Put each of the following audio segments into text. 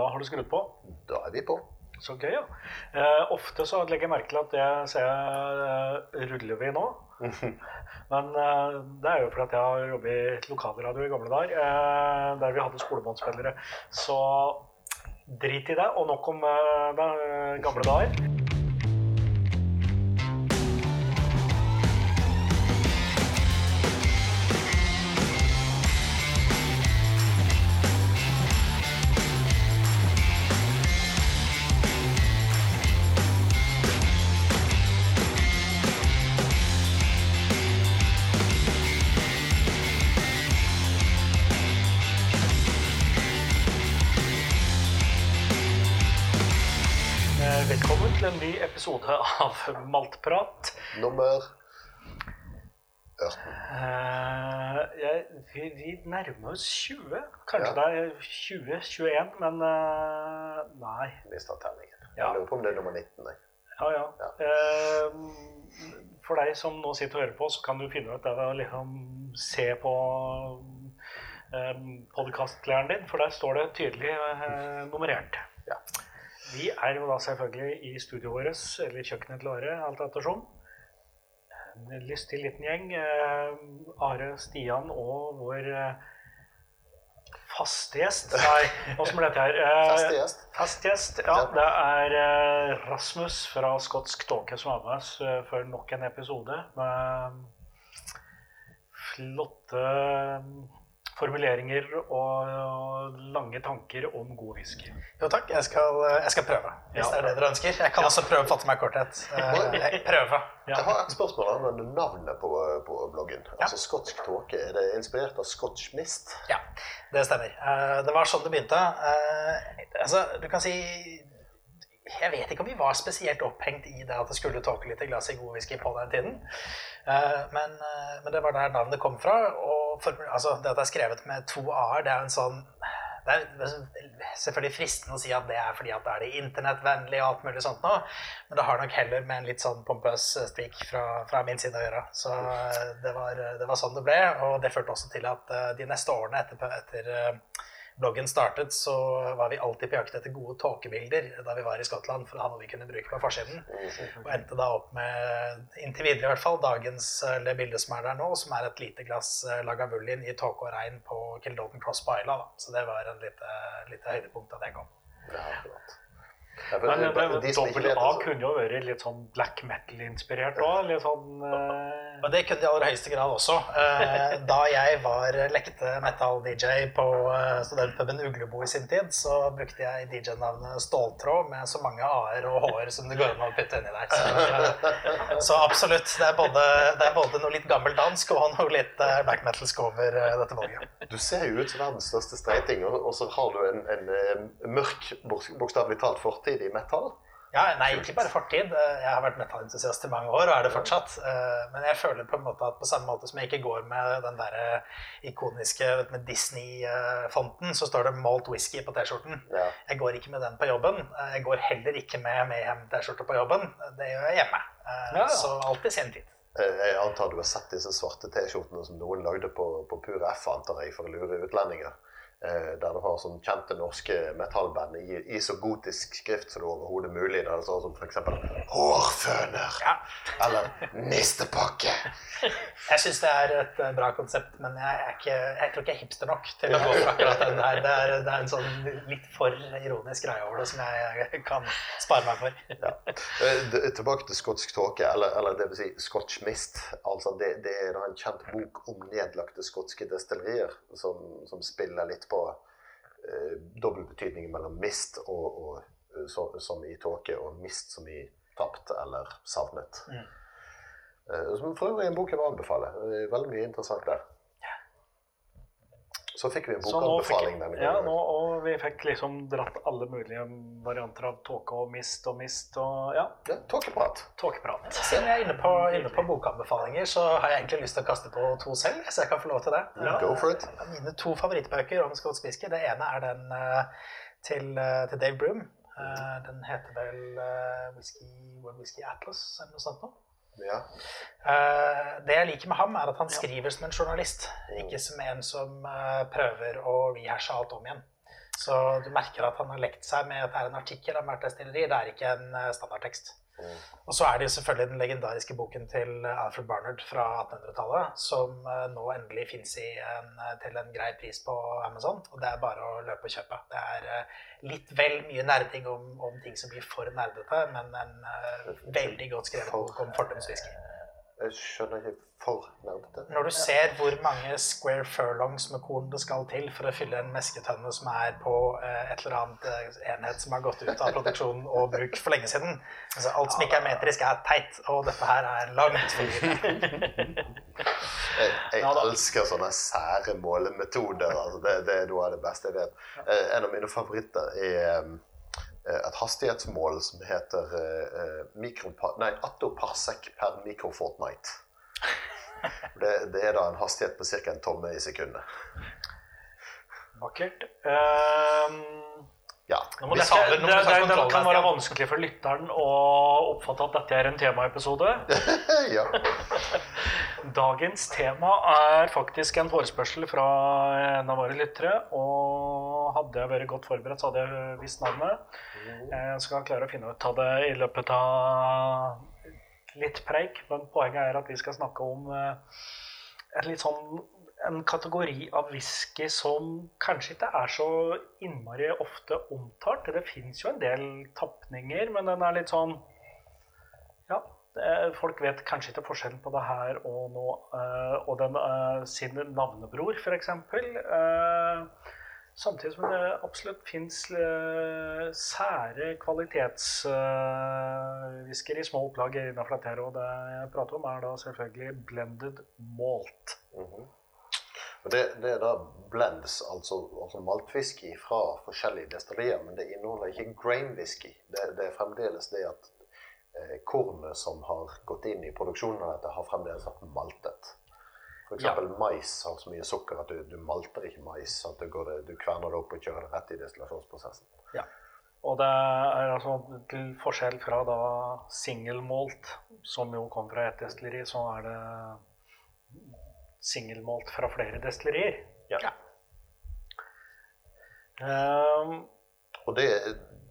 da har du skrudd på. Da er vi på. Så gøy, ja. Eh, ofte så legger jeg merke til at det ser eh, ruller vi nå. Men eh, det er jo fordi at jeg har jobbet i lokalradio i gamle dager, eh, der vi hadde skolebåndspillere. Så drit i det, og nok om eh, gamle dager. Episode av Maltprat. Nummer 18. Uh, jeg, vi, vi nærmer oss 20. Kanskje Ja. det er 2021, men uh, nei. Mista terningen. Ja. Jeg lurer på om det er nummer 19. Jeg. Ja, ja. Ja. Uh, for deg som nå sitter og hører på, så kan du finne ut det ved å liksom se på eh, podkastklærne din, for der står det tydelig eh, nummerert. Ja. Vi er jo da selvfølgelig i studioet vårt, eller kjøkkenet til Are, alt ettersom. En lystig liten gjeng. Eh, Are, Stian og vår eh, faste gjest Nei, åssen ble dette her? Eh, Faste gjest. Fast gjest, ja. Det er Rasmus fra Skotsk Tåke som er med oss for nok en episode med flotte formuleringer og, lange tanker om god whisky. Jo takk, jeg skal, jeg skal prøve. Hvis Ja. det er det dere ønsker. Jeg kan også prøve å fatte meg i korthet. Eh, jeg- Prøve. Ja. Jeg har et spørsmål angående navnet på, på bloggen. Altså Skotsk tåke. Er det inspirert av Scotch mist? Ja, det stemmer. Eh, Det var sånn det begynte. Eh, Altså, du kan si Jeg vet ikke om vi var spesielt opphengt i det at det skulle tåke litt glass i god whisky på den tiden. Eh, Men, eh, men det var der navnet kom fra. Og for, altså, det at det er skrevet med to a-er, det er en sånn det er selvfølgelig fristende å si at det er fordi at det er det internettvennlig og alt mulig sånt nå, men det har nok heller med en litt sånn pompøs streak fra, fra min side å gjøre. Så eh, det var, det var sånn det ble, og det førte også til at eh, de neste årene etter, etter eh, bloggen startet, så var vi alltid på jakt etter gode tåkebilder da vi var i Skottland, for å ha noe vi kunne bruke på forsiden. Og endte da opp med, inntil videre i hvert fall, dagens eh, det bildet som er der nå, som er et lite glass eh, Lagavulin i tåke og regn på Kildoton Cross på Isla. Da. Så det var en lite, lite høydepunkt da jeg kom. Ja, akkurat. Ja, for Men det- det, de som ikke dobbelt vet A kunne jo vært litt sånn black metal-inspirert òg. Litt sånn eh, Og det kunne de i aller høyeste grad også. Eh, Da jeg var lekte metal-DJ på eh, studentpuben Uglebo i sin tid, så brukte jeg DJ-navnet Ståltråd med så mange a-er og h-er som det går an å putte inni der. Så, eh, så absolutt. Det er, både, det er både noe litt gammeldansk og noe litt black metalsk over dette valget. Du ser jo ut som verdens største streiting, og, så har du en, en, mørk, bok- bokstavelig talt, fortid i metall. Ja, nei, ikke bare fortid. Eh, Jeg har vært metallentusiast i mange år, og er det fortsatt. Eh, Men jeg føler på en måte at på samme måte som jeg ikke går med den der eh, ikoniske med Disney-fonten, så står det Malt Whisky på T-skjorten. Ja. Jeg går ikke med den på jobben. Jeg går heller ikke med Mayhem-T-skjorte på jobben. Det gjør jeg hjemme. Ja. Så i sin tid. Jeg antar du har sett disse svarte T-skjortene som noen lagde på, på Pur F, antar jeg, for å lure utlendinger. Eh, Der du har sånn kjente norske metallband i, i så gotisk skrift som det overhodet mulig. Der det står som f.eks. 'Hårføner' Ja. eller 'Nistepakke'. Jeg syns det er et eh, bra konsept, men jeg, ikke, jeg tror ikke jeg er hipster nok til å gå for akkurat den der. Det er, det er en sånn litt for ironisk greie over det som jeg kan spare meg for. Ja. Eh, Tilbake til skotsk tåke, eller, eller det vil si Scotch Mist. Altså det, det er en kjent bok om nedlagte skotske destillerier som, som spiller litt på eh, dobbeltbetydningen mellom mist og, og eh, så, som i tåke, og mist som i tapt eller savnet. Mm. Eh, som for øvrig en bok jeg vil anbefale. Er Veldig mye interessant der. Så fikk vi en bokanbefaling denne ja, nå, og vi fikk liksom dratt alle mulige varianter av tåke og mist og mist og ja, Ja, Tåkeprat. tåkeprat. Siden jeg er inne på, inne på bokanbefalinger, så har jeg egentlig lyst til å kaste på to selv, så jeg kan få lov til det. Go for it. Mine to favorittbøker om skotsk whisky. Det ene er den eh, til, eh, til Dave Broom. Eh, Den heter vel Whisky, World Whisky Atlas eller noe sånt noe. Ja. Eh, Det jeg liker med ham, er at han skriver som en journalist, ikke som en som eh, prøver å rehashe alt om igjen. Så du merker at han har lekt seg med at det er en artikkel om hvert destilleri. Det er ikke en eh, standardtekst. Og så er det jo selvfølgelig den legendariske boken til Alfred Barnard fra 1800-tallet, som eh, nå endelig fins til en grei pris på Amazon. Og det er bare å løpe og kjøpe. Det er eh, litt vel mye nerding om, om ting som blir for nerdete, men en eh, veldig godt skrevet bok om fordumswhisky. Jeg skjønner ikke for nerdete. Når du ser hvor mange square furlongs med korn det skal til for å fylle en mesketønne som er på eh, et eller annet eh, enhet som har gått ut av produksjon og bruk for lenge siden altså, Alt som ikke er metrisk, er teit, og dette her er langt forbi. Jeg, jeg elsker sånne sære målemetoder. Altså det, det, er noe av det beste jeg vet. Eh, en av mine favoritter er eh, et hastighetsmål som heter eh, mikropa, nei, attoparsec per mikrofortnight. Det, det, er da en hastighet på ca. en tomme i sekundet. Vakkert. Um, ja. det, det, det, det, kan være vanskelig for lytteren å oppfatte at dette er en temaepisode. ja. Dagens tema er faktisk en forespørsel fra en av våre lyttere. Og hadde jeg vært godt forberedt, så hadde jeg visst navnet. Jeg skal klare å finne ut av det i løpet av litt preik, men poenget er at vi skal snakke om eh, sånn en kategori av whisky som kanskje ikke er så innmari ofte omtalt. Det fins jo en del tapninger, men den er litt sånn Ja, folk vet kanskje ikke forskjellen på det her og, nå, eh, og den, eh, sin navnebror, f.eks. Samtidig som det absolutt fins uh, sære kvalitetswhisker uh, i små opplag innenfor dette. Og det jeg prater om, er da selvfølgelig blended malt. Mm -hmm. det, det, er da blends, altså, altså maltwhisky fra forskjellige destillerier. Men det inneholder ikke grain whisky. Det, det er fremdeles det at eh, kornet som har gått inn i produksjonen av dette, har fremdeles vært maltet. F.eks. Ja. mais har så mye sukker at du, du malter ikke mais. at du, går, du, kverner det opp og kjører det rett i destillasjonsprosessen. Ja. Og det er altså til forskjell fra da single malt, som jo kom fra ett destilleri, så er det single malt fra flere destillerier. Ja. ja. Um, og det,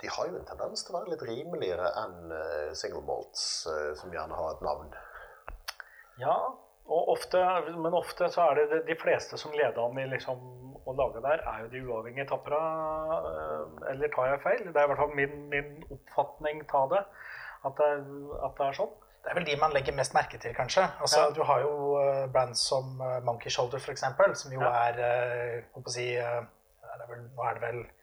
de har jo en tendens til å være litt rimeligere enn uh, single malts, uh, som gjerne har et navn. Ja, Ofte, men ofte så er det de fleste som leder an i liksom å lage der, er jo de uavhengige tappere. Eh, eller tar jeg feil? Det er i hvert fall min, min oppfatning av det at, det. at, det. er sånn. Det er vel de man legger mest merke til, kanskje. Altså, ja. Du har jo uh, brands som uh, Monkey Shoulder, f.eks., som jo ja. er å si, er vel, Nå er det vel Eh,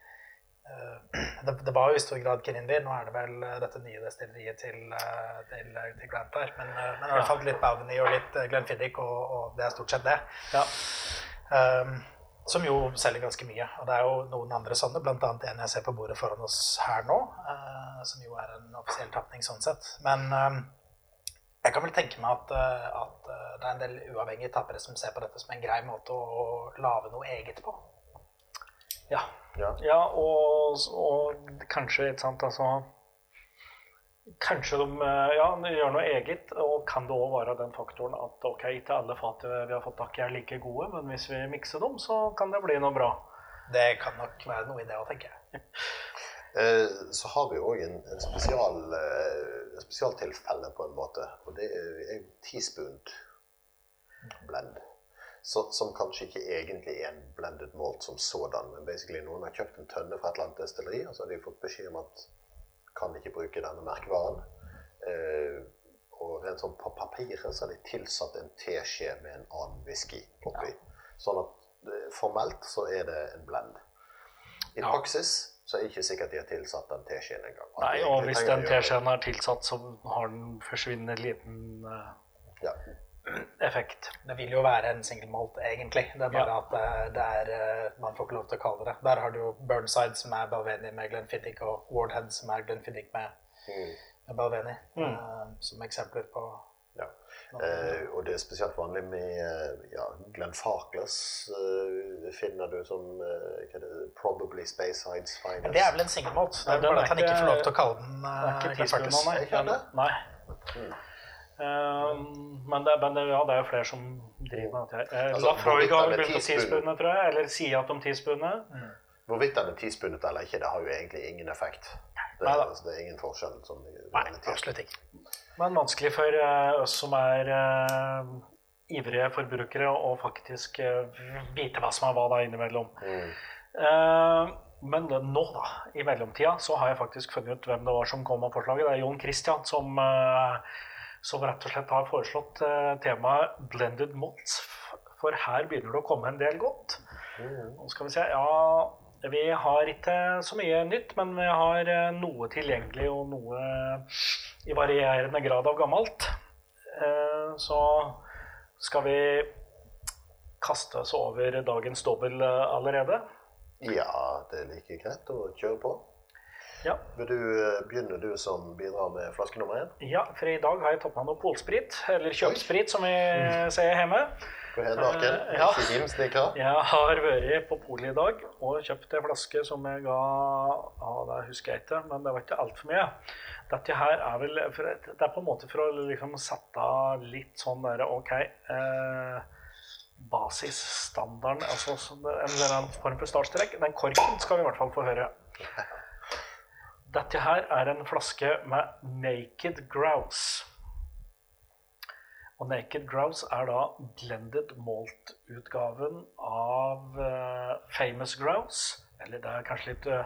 det, det, var jo i stor grad Kirindi. Nå er det vel eh, dette nye destilleriet til, eh, til, til Grant der. Men, men i hvert fall litt Baveny og litt Glenfiddich, og, og, det er stort sett det. Ja. Um, som jo selger ganske mye. Og det er jo noen andre sånne, bl.a. en jeg ser på bordet foran oss her nå, uh, som jo er en offisiell tapning sånn sett. Men um, jeg kan vel tenke meg at, at, det er en del uavhengige tappere som ser på dette som en grei måte å lage noe eget på. Ja. Ja, ja og, og, kanskje, ikke sant, altså Kanskje de, ja, de gjør noe eget, og kan det òg være den faktoren at ok, ikke alle fat vi har fått tak i, er like gode, men hvis vi mikser dem, så kan det bli noe bra. Det kan nok være noe i det òg, tenker jeg. Eh, så har vi òg en, en spesial, en spesialtilfelle, på en måte. Og det er en teaspoon blend. Så, som kanskje ikke egentlig er en blended malt som sådan. Men basically noen har kjøpt en tønne fra et eller annet destilleri, og så har de fått beskjed om at kan ikke bruke denne merkevaren. Eh, og rent sånn på papiret så har de tilsatt en teskje med en annen whisky oppi. Ja. Sånn at eh, formelt så er det en blend. I ja. praksis så er det ikke sikkert de har tilsatt den teskjeen engang. Nei, og hvis den teskjeen er tilsatt, så har den forsvinnende liten uh... ja effekt. Det vil jo være en single malt, egentlig. Det er bare ja. at eh, det er, eh, man får ikke lov til å kalle det Der har du jo Burnside, som er Balveni med Glenfiddich, og Wardhead, som er Glenfiddich med, mm. med Balveni, mm. uh, som eksempler på ja. Eh, og det er spesielt vanlig med ja, Glenn Farkless uh, finner du som uh, det, Probably Spacesides Finest. Det er vel en single malt. Det er bare at han ikke får lov til å kalle den uh, Glenn Farkless. Nei. Mm. Um, men, det, men det, ja, det, er jo flere som driver med dette. Eh, altså, Freud har begynt å tidsbundet, tror jeg. Eller sier at de tidsbundet. Mm. Hvorvidt den er tidsbundet eller ikke, det har jo egentlig ingen effekt. Det, Nei, altså, det er ingen forskjell. Som Nei, absolutt ikke. Men vanskelig for uh, oss som er uh, ivrige forbrukere å faktisk uh, vite hva som er hva da innimellom. Mm. Eh, men nå, da, i mellomtida, så har jeg faktisk funnet ut hvem det var som kom med forslaget. Det er Jon Christian som, som rett og slett har foreslått eh, temaet 'blended mots'. For her begynner det å komme en del godt. Mm. Nå skal vi se Ja, vi har ikke så mye nytt, men vi har eh, noe tilgjengelig og noe i varierende grad av gammelt. Eh, Så skal vi kaste oss over dagens dobbel allerede. Ja, det er like greit å kjøre på. Ja. Vil du eh, begynne, du som bidrar med flaske nummer én? ja, for i dag har jeg tatt med noe polsprit, eller kjøpsprit som vi sier hjemme. På Hedmarken? Eh, ja. Ikke? Jeg har vært på polet i dag og kjøpt en flaske som jeg ga ja, Det husker jeg ikke, men det var ikke altfor mye. Dette her er vel Det er på en måte for å liksom sette litt sånn der OK eh, Basisstandarden, altså så en form for startstrek. Den korken skal vi i hvert fall få høre. Dette her er en flaske med Naked Grouse. Og Naked Grouse er da blended malt-utgaven av eh, Famous Grouse. Eller det er kanskje litt eh,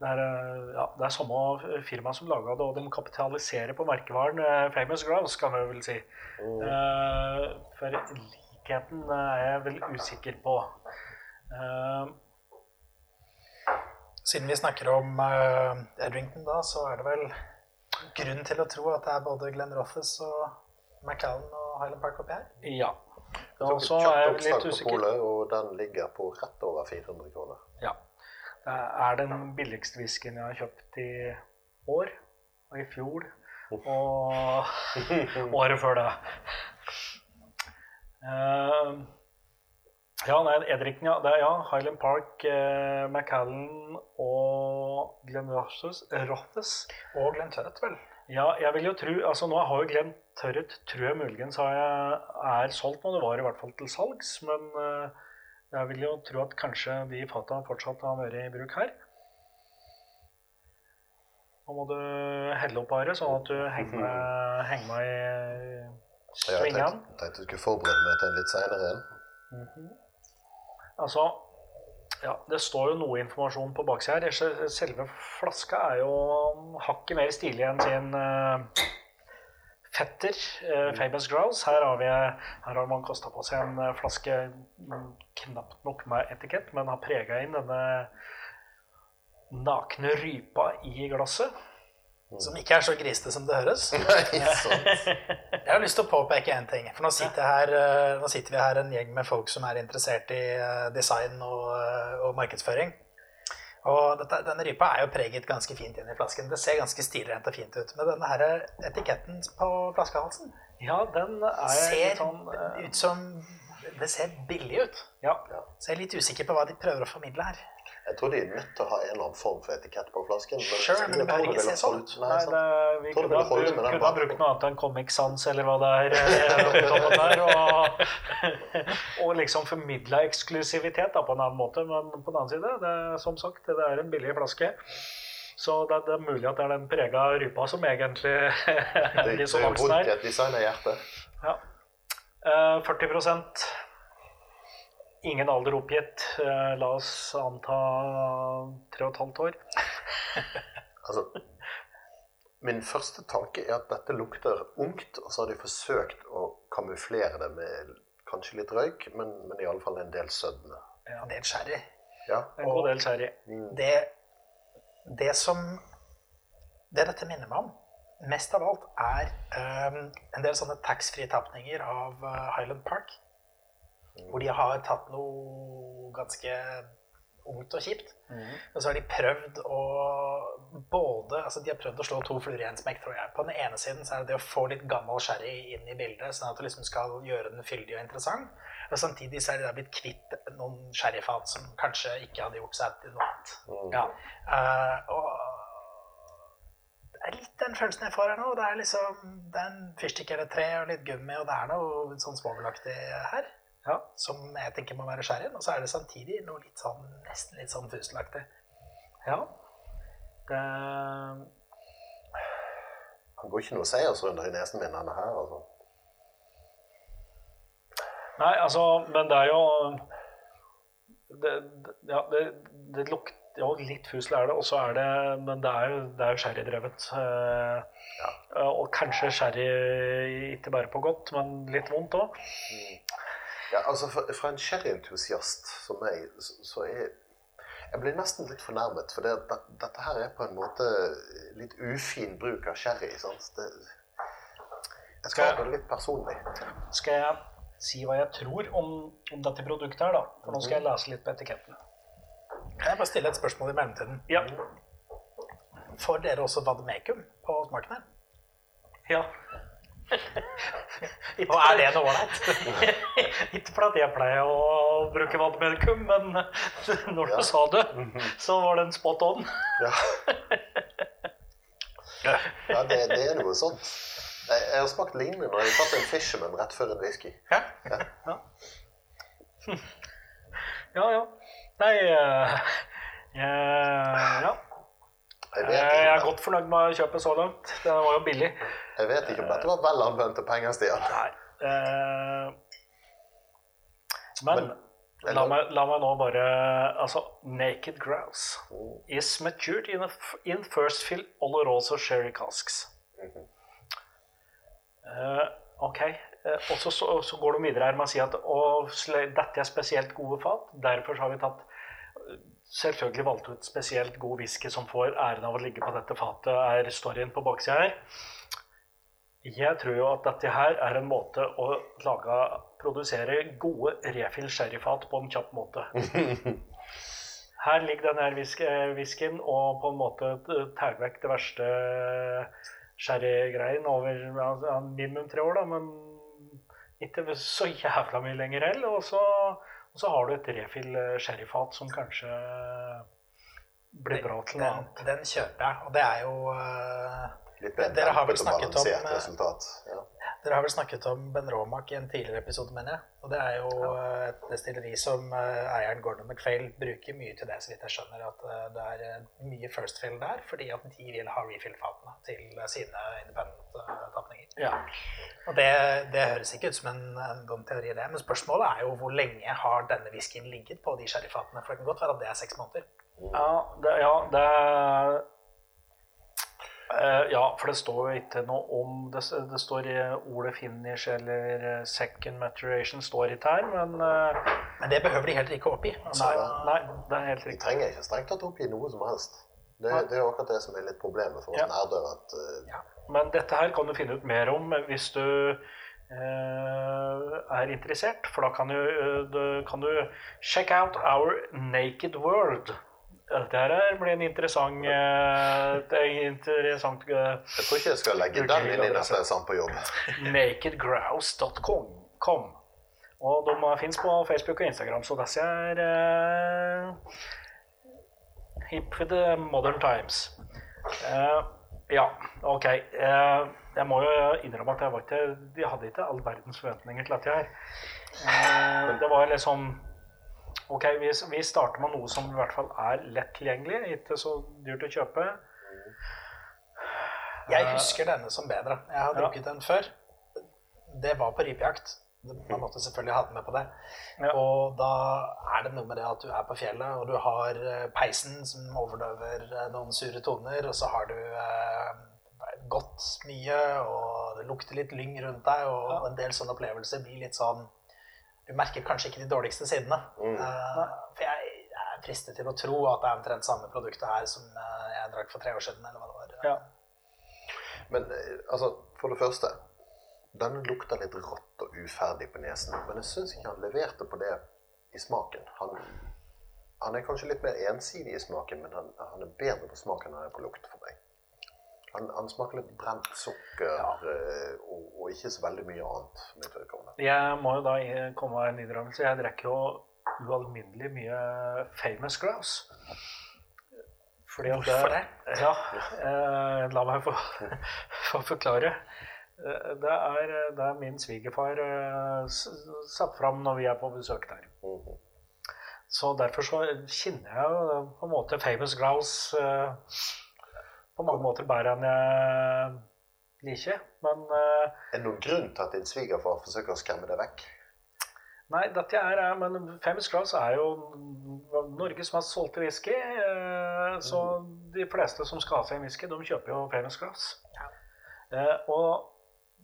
det er, eh, ja, det er samme firma som laga det, og de kapitaliserer på merkevaren Famous Grouse, kan vi vel si. Eh, for likheten er jeg vel usikker på. Eh, Siden vi snakker om uh, Edrington, da, så er det vel grunn til å tro at det er både Glenn Rothus og McAllen og Highland Park oppi her. ja. Så Og så er jeg litt usikker. og den ligger på rett over 400 kroner. Ja. Det er den billigste whiskyen jeg har kjøpt i år, og i fjor, og året før det. Eh, ja, nei, Edriken, ja. Det er ja, Highland Park, eh, Macallan og Glenn Rothes. Rothus. Og Glenn Turret, vel. Ja, jeg vil jo tro Altså, nå har jo Glenn Tørret, tror jeg muligens har jeg, er solgt nå. Det var i hvert fall til salgs, men eh, jeg vil jo tro at kanskje de fata fortsatt har vært i bruk her. Nå må du helle opp Are, sånn at du henger med, henger med i Jeg svingene. tenkte, tenkte du skulle forberede meg til en litt seinere en. Altså, ja, det står jo noe informasjon på baksida her. Selve flaska er jo hakket mer stilig enn sin uh, fetter, uh, Famous Grouse. Her har, vi, her har man kosta på seg en eh, flaske mm, knapt nok med etikett, men har prega inn denne nakne rypa i glasset. Som ikke er så grisete som det høres. Nei. Jeg har lyst til å påpeke én ting. For nå sitter, her, eh, nå sitter vi her en gjeng med folk som er interessert i eh, design og, eh, og markedsføring. Og dette, denne rypa er jo preget ganske fint inn i flasken. Det ser ganske stilrent og fint ut. Men denne her etiketten på flaskehalsen Ja, den er ser litt sånn uh... ut som Det ser billig ut. Ja. Så jeg er litt usikker på hva de prøver å formidle her. Jeg tror de er nødt til å ha en eller annen form for etikett på flasken. Sure, men det jeg ikke se sånn ut. Nei, det, vi kunne ha, brukt, kunne ha brukt noe annet enn Comic Sans eller hva det er. eh, der, og, og liksom formidla eksklusivitet da, på en annen måte. Men på den annen side, det, som sagt, det er en billig flaske. Så det, det er mulig at det er den prega rypa som egentlig er Det, der. det er vondt i et designerhjerte. Ja. Eh, 40 Ingen alder oppgitt. Eh, la oss anta tre og et halvt år. Altså, min første tanke er at dette lukter ungt, og så har de forsøkt å kamuflere det med kanskje litt røyk, men, men i alle fall en del sødme. En del sherry. Ja. En god del sherry. Mm. Det, det som Det dette minner meg om, mest av alt, er um, en del sånne taxfree-tapninger av eh, Highland Park. Hvor de har tatt noe ganske ungt og kjipt. Og så har de prøvd å både Altså de har prøvd å slå to fluer i en smekk, tror jeg. På den ene siden så er det det å få litt gammel sherry inn i bildet, sånn at du liksom skal gjøre den fyldig og interessant. Og samtidig så er de da blitt kvitt noen sherryfat som kanskje ikke hadde gjort seg til noe annet. Mm. Ja. Uh, og det er litt den følelsen jeg får her nå. Det er liksom det er en fyrstikk eller tre og litt gummi, og det er noe sånn svovelaktig her. Ja. som jeg tenker må være sherryen. Og så er det samtidig noe litt sånn, nesten litt sånn fuselaktig. ja. Det, Han går ikke noen seiersrunder i nesen min, denne her. altså. nei, altså, men det er jo det, Ja, det, det lukter jo litt fusel er det, og så er det Men det er jo, det er jo sherrydrevet. Eh, Og kanskje sherry ikke bare på godt, men litt vondt òg. Ja, altså for, for en sherryentusiast som meg, så, så er Jeg blir nesten litt fornærmet, for det, det, dette her er på en måte litt ufin bruk av sherry. sant? Det, jeg skal ha det litt personlig. Skal jeg si hva jeg tror om, om dette produktet her, da? For nå skal jeg lese litt på etiketten. Kan jeg bare stille et spørsmål i mellomtiden? Ja. Får dere også vademecum på smaken her? ja. Og er det noe ålreit? Ikke fordi jeg pleier å bruke vannmedikum, men når du Ja. sa det, så var den spot on. Ja, ja det, det er noe sånt. Jeg, jeg har smakt lignende når jeg har tatt en Fisherman rett før en whisky. Ja. Ja, ja. ja. Nei eh, jeg, Ja. Jeg Jeg er godt fornøyd med kjøpet så langt. Den var jo billig. jeg vet ikke om dette var vel anvendte penger, Stian. Nei. Eh, men Men- la meg, la meg nå bare Altså, Naked Grouse is matured in, a in first fill Oloroso sherry casks. Eh, ok. Eh, og så, så, går de videre her med å si at og, dette er spesielt gode fat. Derfor så har vi tatt eh, selvfølgelig valgt ut spesielt god whisky som får æren av å ligge på dette fatet, er storyen på baksida her. Jeg tror jo at dette her er en måte å lage, produsere gode refill sherryfat på en kjapp måte. Her ligger denne eh, whiskyen og på en måte t- tar vekk det verste sherrygreien over ja, ja, minimum tre år, da, men ikke så jævla mye lenger heller. Og så, og så har du et refill eh, sherryfat som kanskje blir bra til noe annet. den kjøper jeg, og det er jo eh, Litt bedre, Dere har vel snakket om, eh, resultat. Ja. Dere har vel snakket om Ben Romak i en tidligere episode, mener jeg. Og det er jo eh, et destilleri som eh, eieren Gordon McFail bruker mye til det, så vidt jeg skjønner. At eh, det er mye first fill der, fordi at de vil ha refill-fatene til sine independent-tapninger. Ja. Og det, det høres ikke ut som en, en dum teori, det. Men spørsmålet er jo hvor lenge har denne whiskyen ligget på de sherryfatene? For det kan godt være at det er seks måneder. Ja, det, ja, det er Ja, for det står jo ikke noe om Det, det står i ordet finish eller eh, second maturation står ikke her, men eh, Men det behøver de heller ikke oppgi. Altså, Nei, nei, det er helt riktig. De trenger ikke strengt tatt oppgi noe som helst. Det, det er jo akkurat det som er litt problemet for oss Ja. nerder. At, Ja, Men dette her kan du finne ut mer om hvis du uh, er interessert, for da kan du, uh, du, kan du check out our naked world. Dette her blir en interessant, eh, et interessant eh, jeg tror ikke jeg skal legge den inn i neste Sand på jobb. nakedgrouse.com. Og de fins på Facebook og Instagram, så disse er uh, hip with the modern times. Uh, ja, ok. Eh, jeg må jo innrømme at jeg, var ikke, jeg hadde ikke all verdens forventninger til dette her. Eh, det var liksom Ok, vi, vi starter med noe som i hvert fall er lett tilgjengelig, ikke så dyrt å kjøpe. Jeg husker denne som bedre. Jeg har Ja. drukket den før. Det var på rypejakt. Man måtte selvfølgelig ha den med på det. Ja. Og da er det noe med det at du er på fjellet, og du har eh, peisen som overdøver eh, noen sure toner, og så har du eh, gått mye, og det lukter litt lyng rundt deg, og Ja. en del sånne opplevelser blir litt sånn Du merker kanskje ikke de dårligste sidene. Mm. Eh, for jeg er fristet til å tro at det er omtrent samme produktet her som eh, jeg drakk for tre år siden, eller hva det var. Ja. Men eh, altså, for det første Denne lukter litt rått og uferdig på nesen, men jeg syns ikke han leverte på det i smaken. Han, han er kanskje litt mer ensidig i smaken, men han, han er bedre på smaken enn han er på lukt for meg. Han, han smaker litt brent sukker ja. og, og ikke så veldig mye annet. med mitt. Jeg må jo da komme med en innrømmelse. Jeg drikker jo ualminnelig mye famous grouse. Fordi at Hvorfor det? Ja, eh, la meg få, få forklare. Eh, Det er, det er min svigerfar eh, satt fram når vi er på besøk der. Mhm. Så derfor så kjenner jeg jo på en måte Famous Grouse eh, på mange måter bedre enn jeg liker. Men uh, Er det noen grunn til at din svigerfar forsøker å skremme deg vekk? nei, dette er, Men Famous Grouse er jo Norges mest solgte whisky. eh, Så de fleste som skal ha seg en whisky, de kjøper jo Famous Ja. Uh, Og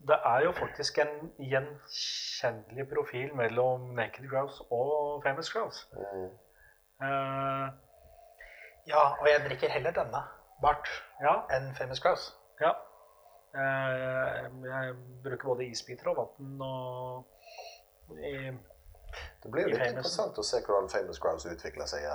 det er jo faktisk en gjenkjennelig profil mellom Naked Grouse og Famous Grouse. Mm. Eh, Ja, og jeg drikker heller denne, Bart, Ja, enn Famous Grouse. ja. Eh, Jeg bruker både isbiter og vann og i, Det blir litt Famous. interessant å se hvordan Famous Grouse utvikler seg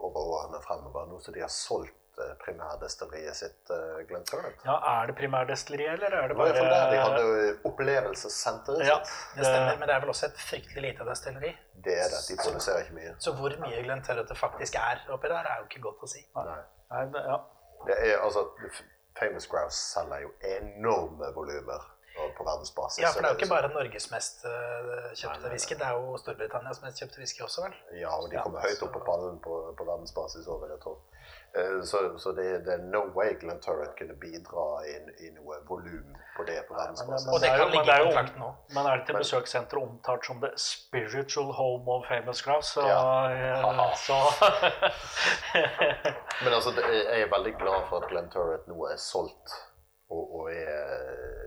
over årene fremover, nå som de har solgt eh, primærdestilleriet sitt uh, Glen Turret. Ja, er det primærdestilleriet, eller er det Det var bare fall der de hadde jo opplevelsessenteret Ja, sitt. Det stemmer, men det er vel også et fryktelig lite destilleri. Det er det. De produserer ikke mye. Så hvor mye Glenn det faktisk er oppi der, er jo ikke godt å si. Nei. Nei, ja. Det er, altså, Famous Grouse selger jo enorme volumer på verdensbasis. Ja, for det er jo ikke bare Norges mest eh, kjøpte whisky, det er jo Storbritannias mest kjøpte whisky også, vel? Ja, og de Ja, kommer høyt opp på pallen på, på verdensbasis òg, vil jeg tro. Eh, Så, så det, det er no way Glenn Turret kunne bidra i, i noe volum på det på verdensbasis. men Og det kan men ligge er i kontrakten nå. Men er det til besøkssenteret omtalt som the spiritual home of famous grouse, så, Ja. eh, så Men altså, jeg er veldig glad for at Glenn Turret nå er solgt og, og er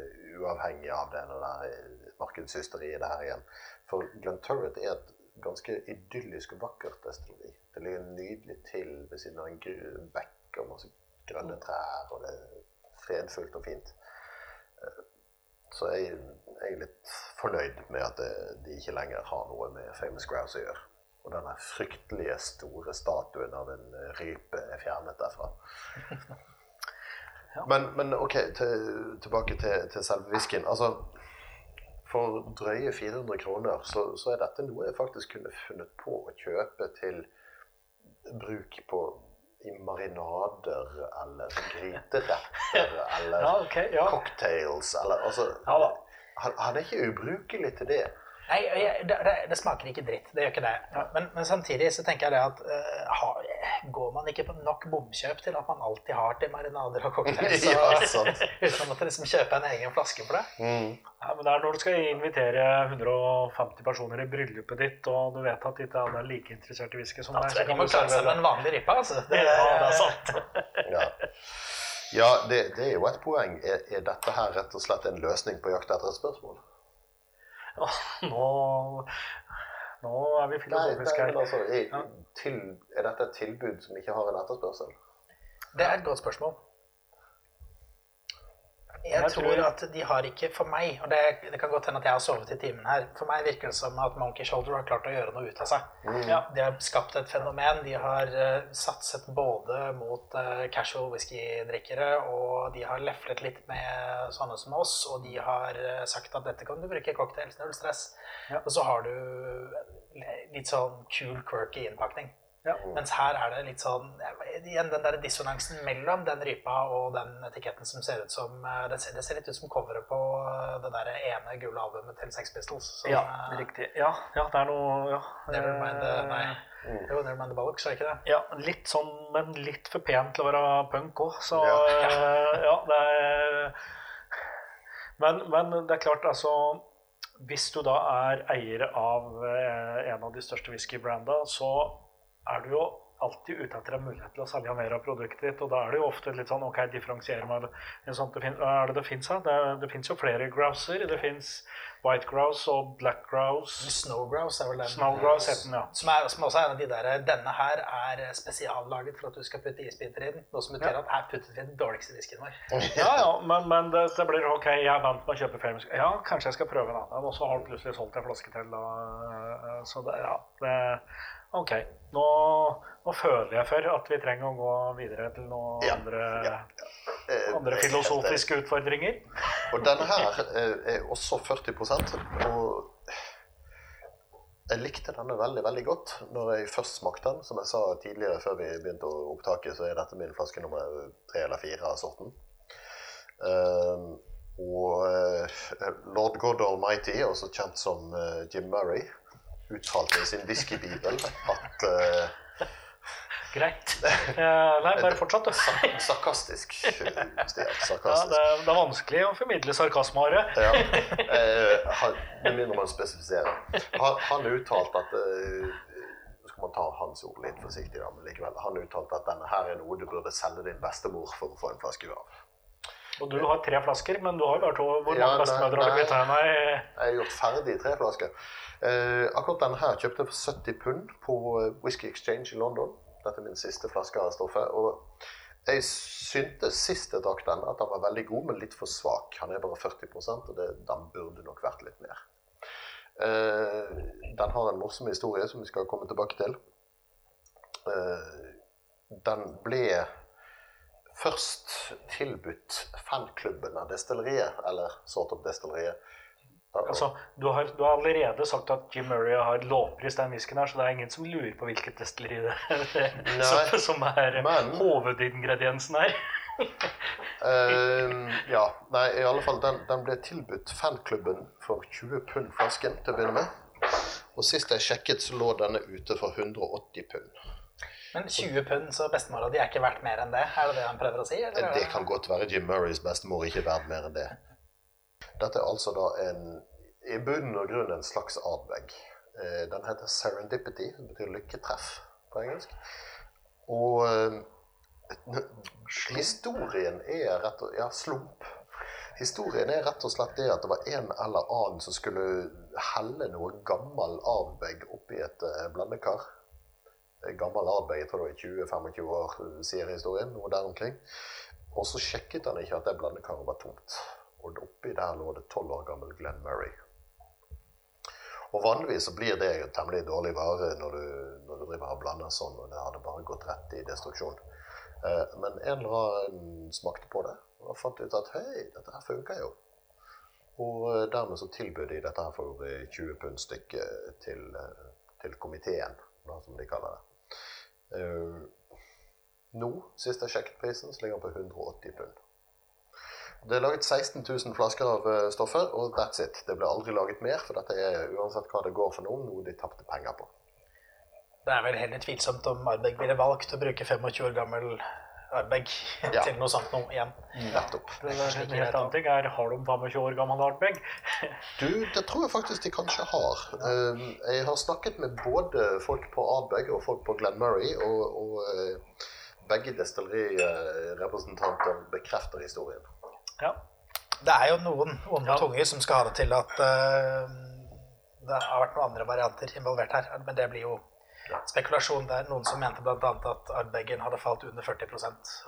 uavhengig av det der eh, markedshysteriet det her igjen. For Glen Turret er et ganske idyllisk og vakkert destilleri. Det ligger nydelig til ved siden av en bekk og masse grønne trær, og det er fredfullt og fint. Eh, Så jeg, jeg er litt fornøyd med at det, de ikke lenger har noe med Famous Grouse å gjøre. Og denne fryktelige store statuen av en rype er fjernet derfra. Men, men ok, til, tilbake til, til selve whiskyen. Altså, for drøye 400 kroner så, så er dette noe jeg faktisk kunne funnet på å kjøpe til bruk på i marinader eller gryteretter eller Ja, okay, Ja. cocktails eller altså han, han er ikke ubrukelig til det. Nei, det, det, det smaker ikke dritt. Det gjør ikke det. Men, men samtidig så tenker jeg det at har, går man ikke på nok bomkjøp til at man alltid har til marinader og cocktails? Ja, så- sant. Uten å måtte liksom kjøpe en egen flaske for det? Ja, men det er når du skal invitere 150 personer i bryllupet ditt, og du vet at ikke alle er like interessert i whisky som deg Da tror jeg de må klare seg med en vanlig rippe. altså. Det, Ja, det er sant. Ja, ja det, det er jo et poeng. Er, er dette her rett og slett en løsning på jakt etter et spørsmål? Nå, nå er vi filosofiske her. altså, er, er dette et tilbud som ikke har en etterspørsel? Det er et godt spørsmål. Jeg, Jeg tror at de har ikke For meg, og det, det kan godt hende at jeg har sovet i timen her For meg virker det som at Monkey Shoulder har klart å gjøre noe ut av seg. Ja. De har skapt et fenomen. De har uh, satset både mot uh, casual whiskydrikkere, og de har leflet litt med sånne som oss, og de har uh, sagt at dette kan du bruke i cocktails, null stress. Ja. Og så har du litt sånn cool, quirky innpakning. Ja. Mens her er det litt sånn Igjen den der dissonansen mellom den rypa og den etiketten som ser ut som eh, Det ser, det ser litt ut som coveret på eh, det der ene gule albumet til Sex Pistols. som, Ja, eh, riktig. Ja, ja, det er noe ja. Nevermind the, nei. Jo, Nevermind the Bollocks, er ikke det? Ja, litt sånn, men litt for pent til å være punk òg, så Ja. ja, det er men, men det er klart, altså Hvis du da er eier av en av de største whiskybranda, så er du jo alltid ute etter en mulighet til å selge mer av produktet ditt. Og da er det jo ofte litt sånn OK, differensiere meg. en sånn, det Hva er det det fins av? Det, det fins jo flere grouser. Det fins white grouse og black grouse. Snow grouse er vel den. Snow grouse heter den, ja. Som, er, som også er en av de der Denne her er spesiallaget for at du skal putte isbiter i den. Noe som betyr Ja. at her puttet vi den dårligste whiskyen vår. Ja, ja, men, men det, det blir OK, jeg er vant med å kjøpe famous Ja, kanskje jeg skal prøve en annen. Og så har du plutselig solgt en flaske til. Eh, Så det, ja, det OK. Nå, nå føler jeg for at vi trenger å gå videre til noen Ja, andre, ja, Eh, andre filosofiske helt utfordringer. Og denne her eh, er også 40 og jeg likte denne veldig veldig godt når jeg først smakte den. Som jeg sa tidligere før vi begynte å opptake, så er dette min flaske nummer tre eller fire av sorten. Uh, Og uh, lord God Almighty, også kjent som uh, Jim Murray, uttalte i sin whiskybibel at uh, Greit. Eh, nei, bare fortsett, du. Sa- Sarkastisk. Stian, Ja, det, er, det er vanskelig å formidle sarkasme, Are. Ja. Eh, Med mindre man spesifiserer. Han, han uttalte at Nå skal man ta hans ord litt forsiktig, da, men likevel. Han uttalte at denne her er noe du burde selge din bestemor for å få en flaske av. Og du har tre flasker, men du har bare to. Hvor Ja, mange bestemødre har du kvitta deg med? Jeg har gjort ferdig tre flasker. Eh, akkurat denne her kjøpte jeg for 70 pund på eh, Whisky Exchange i London. Dette er min siste flaske av stoffet. Og jeg syntes sist jeg drakk den, at den var veldig god, men litt for svak. Han er bare 40% og det, den burde nok vært litt mer. Eh, den har en morsom historie som vi skal komme tilbake til. Eh, den ble først tilbudt fanklubben av destilleriet, eller sort of destilleriet. Altså, du har, du har allerede sagt at Jim Murray har lovprist den whiskyen her, så det er ingen som lurer på hvilket destilleri det er som, som er men- hovedingrediensen her. uh, ja, nei, i alle fall, den, den ble tilbudt fanklubben for 20 pund flasken til å begynne med. Og sist jeg sjekket, så lå denne ute for 180 pund. Men 20 pund, så bestemora di er ikke verdt mer enn det? Er det det han prøver å si? Eller? er Det kan godt være Jim Murrays bestemor ikke er verdt mer enn det. Dette er altså da en, i bunnen og grunn en slags Ardbeg. Eh, Den heter Serendipity, som betyr lykketreff på engelsk. Og eh, historien er rett og Ja, slump. Historien er rett og slett det at det var en eller annen som skulle helle noe gammel Ardbeg oppi et eh, blandekar. Gammel arbeid, jeg tror det var 20-25 år, sier historien. Noe der omkring. Og så sjekket han ikke at det blandekaret var tomt. Og oppi der lå det tolv år gammel Glenn Murray. Og vanligvis så blir det temmelig dårlig vare når du, når du driver og blander sånn, og det hadde bare gått rett i destruksjon. Eh, men en eller annen smakte på det og fant ut at hei, dette her funker jo. Og eh, dermed så tilbød de dette her for eh, 20 pund stykket til, eh, til komiteen, som de kaller det. Eh, nå, sist jeg så ligger den på 180 pund. Det er laget 16 000 flasker av eh, stoffet, og that's it. Det ble aldri laget mer, for dette er uansett hva det går for noen, noe de tapte penger på. Det er vel heller tvilsomt om Ardbeg ville valgt å bruke 25 år gammel Ardbeg Ja. til noe sånt noe igjen. Nettopp. Det er en helt annen ting er har de 25 år gammel Ardbeg? Du, det tror jeg faktisk de kanskje har. Eh, Jeg har snakket med både folk på Ardbeg og folk på Glenn Murray, og, og eh, begge destillerirepresentanter bekrefter historien. Ja. Det er jo noen onde Ja. tunger som skal ha det til at uh, det har vært noen andre varianter involvert her. Men det blir jo spekulasjon. Det er noen som mente bl.a. at Ardbeggen hadde falt under 40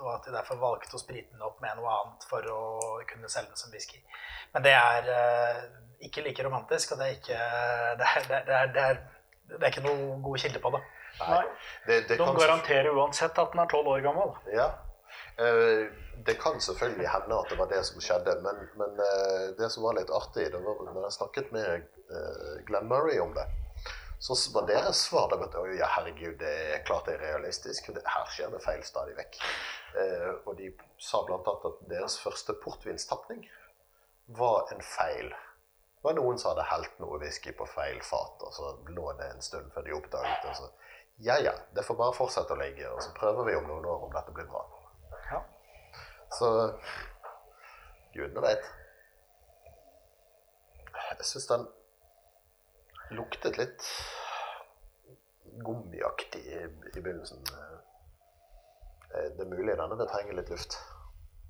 og at de derfor valgte å sprite den opp med noe annet for å kunne selge den som whisky. Men det er eh, ikke like romantisk, og det er ikke, det er, det er, det er, det er ikke noe god kilde på det. Nei. Det, det De kan garanterer uansett at den er 12 år gammel. Ja. Eh, Det kan selvfølgelig hende at det var det som skjedde, men, men eh, det som var litt artig, det var når jeg snakket med Glenn Murray om det, så var deres svar da, at «Oi, ja, herregud, det er klart det er realistisk. Her skjer det feil stadig vekk. Eh, og de sa annet at deres første portvinstapning var en feil. Det var noen som hadde helt noe whisky på feil fat, og så lå det en stund før de oppdaget det. så ja, ja, det får bare fortsette å ligge, og så prøver vi om noen år om dette blir bra. Ja. Så gudene vet. Jeg syns den luktet litt gummiaktig i, i begynnelsen. Eh, Det er mulig denne vil trenge litt luft.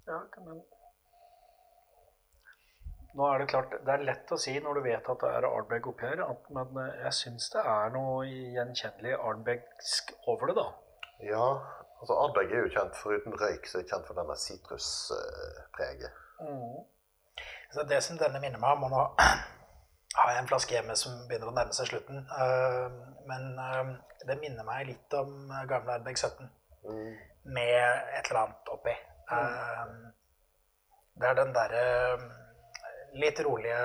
Ja, men nå er det klart, det er lett å si når du vet at det er Ardbeg oppi her, at, men eh, jeg syns det er noe gjenkjennelig Ardbegsk over det, da. Ja, altså Ardbeg er jo kjent foruten røyk, så er det kjent for denne sitruspreget. Så det som denne minner meg om, og nå har jeg en flaske hjemme som begynner å nærme seg slutten, øh, men øh, det minner meg litt om øh, gamle Ardbeg 17 Mm. med et eller annet oppi. Mm. det er den derre litt rolige,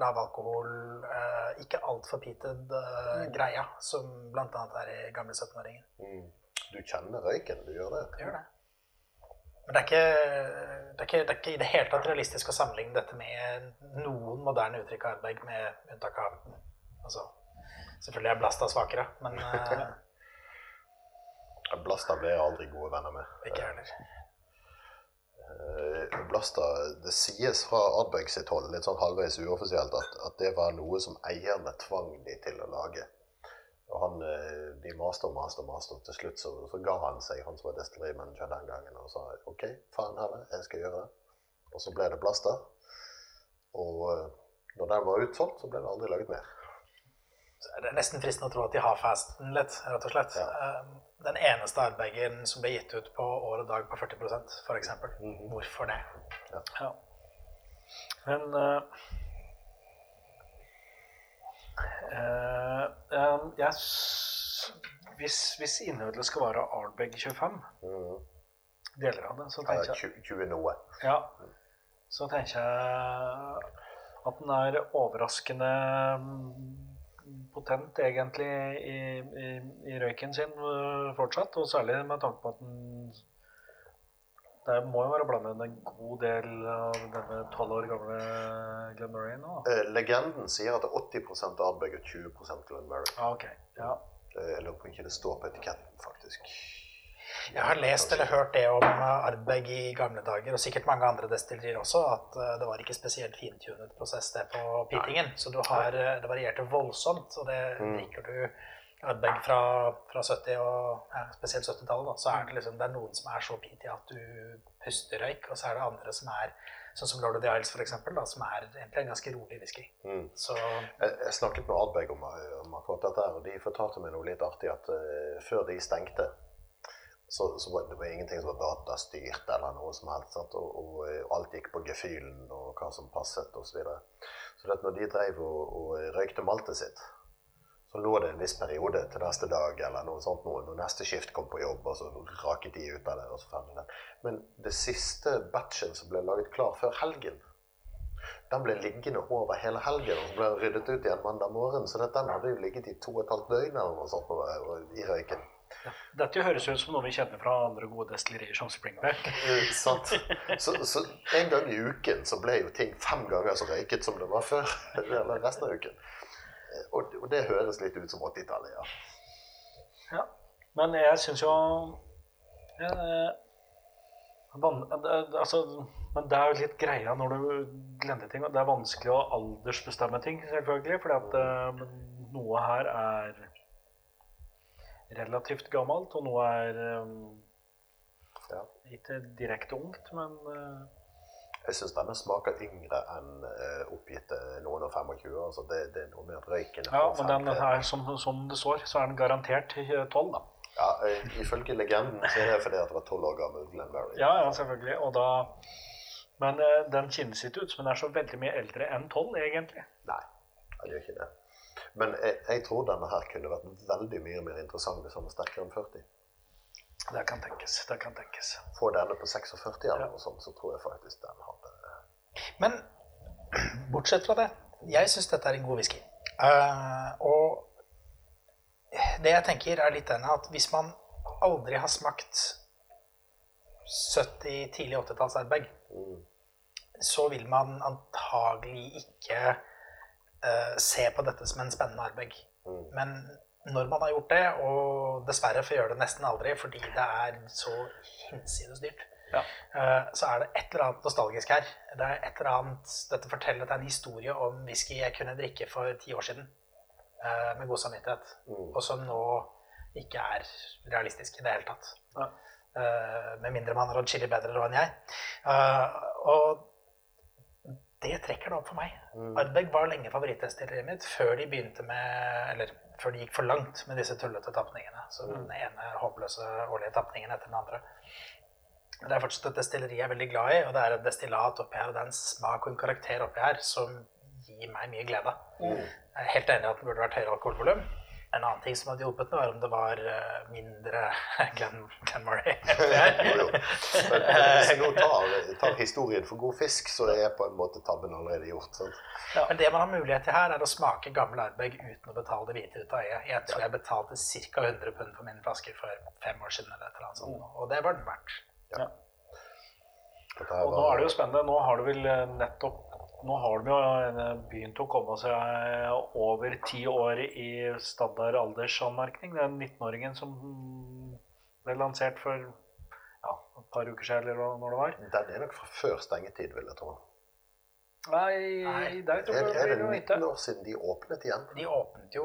lavalkohol, alkohol, ikke altfor peated mm. greia som annet er i gamle 17-åringen. Mm. Du kjenner røyken, du gjør det? Jeg gjør det. Men det er ikke, det, er ikke, det er ikke i det hele tatt realistisk å sammenligne dette med noen moderne uttrykk av Ardbeg, med unntak av altså, Selvfølgelig er Blasta svakere, men uh, Blasta ble jeg aldri gode venner med. Ikke heller. Uh, Blasta, Det sies fra Ardbeg sitt hold, litt sånn halvveis uoffisielt, at, at, det var noe som eierne tvang de til å lage. Og han, De maste og maste og maste, og til slutt så, så, ga han seg, han som var destillerimanager den gangen, og sa OK, faen heller, jeg skal gjøre det. Og så ble det Blaster. Og når den var utsolgt, så ble det aldri laget mer. Så er det nesten fristende å tro at de har fasten litt, rett og slett. Ja. Den eneste arbeigen som ble gitt ut på år og dag på 40 f.eks. Mm -hmm. Hvorfor det? Ja. ja. Men uh, jeg, hvis, hvis innholdet skal være Ardbeg 25, mm. deler av det, så tenker jeg 20, 20 noe. Ja. Så tenker jeg at den er overraskende potent egentlig i, i, i, røyken sin uh, fortsatt. Og særlig med tanke på at den det må jo være blandet en god del av denne tolv år gamle Glenn Murray nå? Eh, legenden sier at det er 80 Ardbeg og 20 Glenn Murray. Ah, okay. ja. Jeg lurer på om ikke det står på etiketten, faktisk. Jeg har lest eller hørt det om Ardbeg i gamle dager, og sikkert mange andre destillerier også, at eh, det var ikke spesielt fintunet prosess det på pitingen. Så du har, eh, det varierte voldsomt, og det mm. drikker du Ardbeg fra, fra 70- og ja, spesielt 70-tallet, så er det liksom det er noen som er så peaty at du puster røyk, og så er det andre som er sånn som Lord of the Isles, eksempel, som er egentlig en ganske rolig whisky. Mm. Jeg, jeg, snakket med Ardbeg om, om akkurat dette, og de fortalte meg noe litt artig at uh, før de stengte så, så var det var ingenting som var datastyrt eller noe som helst. Og, og, og, alt gikk på gefühlen og hva som passet osv. Så, videre. så når de drev og, og, røykte maltet sitt, så lå det en viss periode til neste dag eller noe sånt noe, når neste skift kom på jobb, og så raket de ut av det. og så ferdig det. Men det siste batchen som ble laget klar før helgen, den ble liggende over hele helgen og så ble den ryddet ut igjen mandag morgen. Så den hadde jo ligget i to og et halvt døgn eller noe sånt i røyken. Dette høres ut som noe vi kjenner fra andre gode destillerier som Springback. sant. Så, så, en gang i uken så ble jo ting fem ganger så røyket som det var før. Eller resten av uken. Og, og det høres litt ut som 80-tallet, ja. ja. Men jeg syns jo eh, van, altså, Men det er jo litt greia når du glemmer ting. Det er vanskelig å aldersbestemme ting, selvfølgelig. fordi at eh, noe her er relativt gammelt, og noe er um, ja, ikke direkte ungt, men uh, jeg syns denne smaker yngre enn uh, oppgitte noen og 25. Altså det, det, er noe med at røyken Ja, men den her, som, som, det står, så er den garantert 12, da. Ja, uh, Ifølge legenden så er det fordi at det var 12 år gammel Glenberry. Ja, ja, selvfølgelig. Og da, men uh, den kjennes ikke ut som den er så veldig mye eldre enn 12, egentlig. Nei, den gjør ikke det. Men jeg, jeg, tror denne her kunne vært veldig mye mer interessant hvis den var sterkere enn 40. Det kan tenkes. det kan tenkes. Får denne på 46 eller ja. noe sånt, så tror jeg faktisk den hadde Men bortsett fra det, jeg syns dette er en god whisky. Uh, og det jeg tenker, er litt denne at hvis man aldri har smakt 70-, tidlig 80-tallsarbeid, mm. så vil man antagelig ikke uh, se på dette som en spennende airbag. Mm. Men når man har gjort det, og dessverre får gjøre det nesten aldri fordi det er så hinsides dyrt, ja. uh, så er det et eller annet nostalgisk her. Det er et eller annet, Dette forteller at det er en historie om whisky jeg kunne drikke for ti år siden uh, med god samvittighet, mm. og som nå ikke er realistisk i det hele tatt. Ja. med mindre man har atskillig bedre råd enn jeg. og det trekker det opp for meg. Mm. Ardbeg var lenge favorittdestilleriet mitt før de begynte med Eller før de gikk for langt med disse tullete tapningene. Så mm. den ene håpløse årlige tapningen etter den andre. Det er fortsatt et destilleri jeg er veldig glad i, og det er et destillat oppi her, og det er en smak og en karakter oppi her som gir meg mye glede. Mm. Jeg er helt enig i at det burde vært høyere alkoholvolum. En annen ting som hadde hjulpet meg, var om det var uh, mindre Glenn, Glenn Murray. jo, jo. Men hvis du tar, tar, historien for god fisk, så er på en måte tabben allerede gjort. Ja, men det man har mulighet til her, er å smake gammel Ardbeg uten å betale det hvite ut av øyet. Jeg tror jeg betalte ca. 100 pund for min flaske for fem år siden. eller et eller annet sånt, Og det var den verdt. Ja. Og nå er det jo spennende. Nå har du vel eh, nettopp Nå har de jo eh, begynt å komme seg over ti år i standard aldersanmerkning. Den 19-åringen som ble lansert for ja, et par uker siden, eller når det var. Den er nok fra før stengetid, vil jeg tro. Nei, Nei. der tror Er, jeg er det det blir 19 år siden de åpnet igjen? De åpnet jo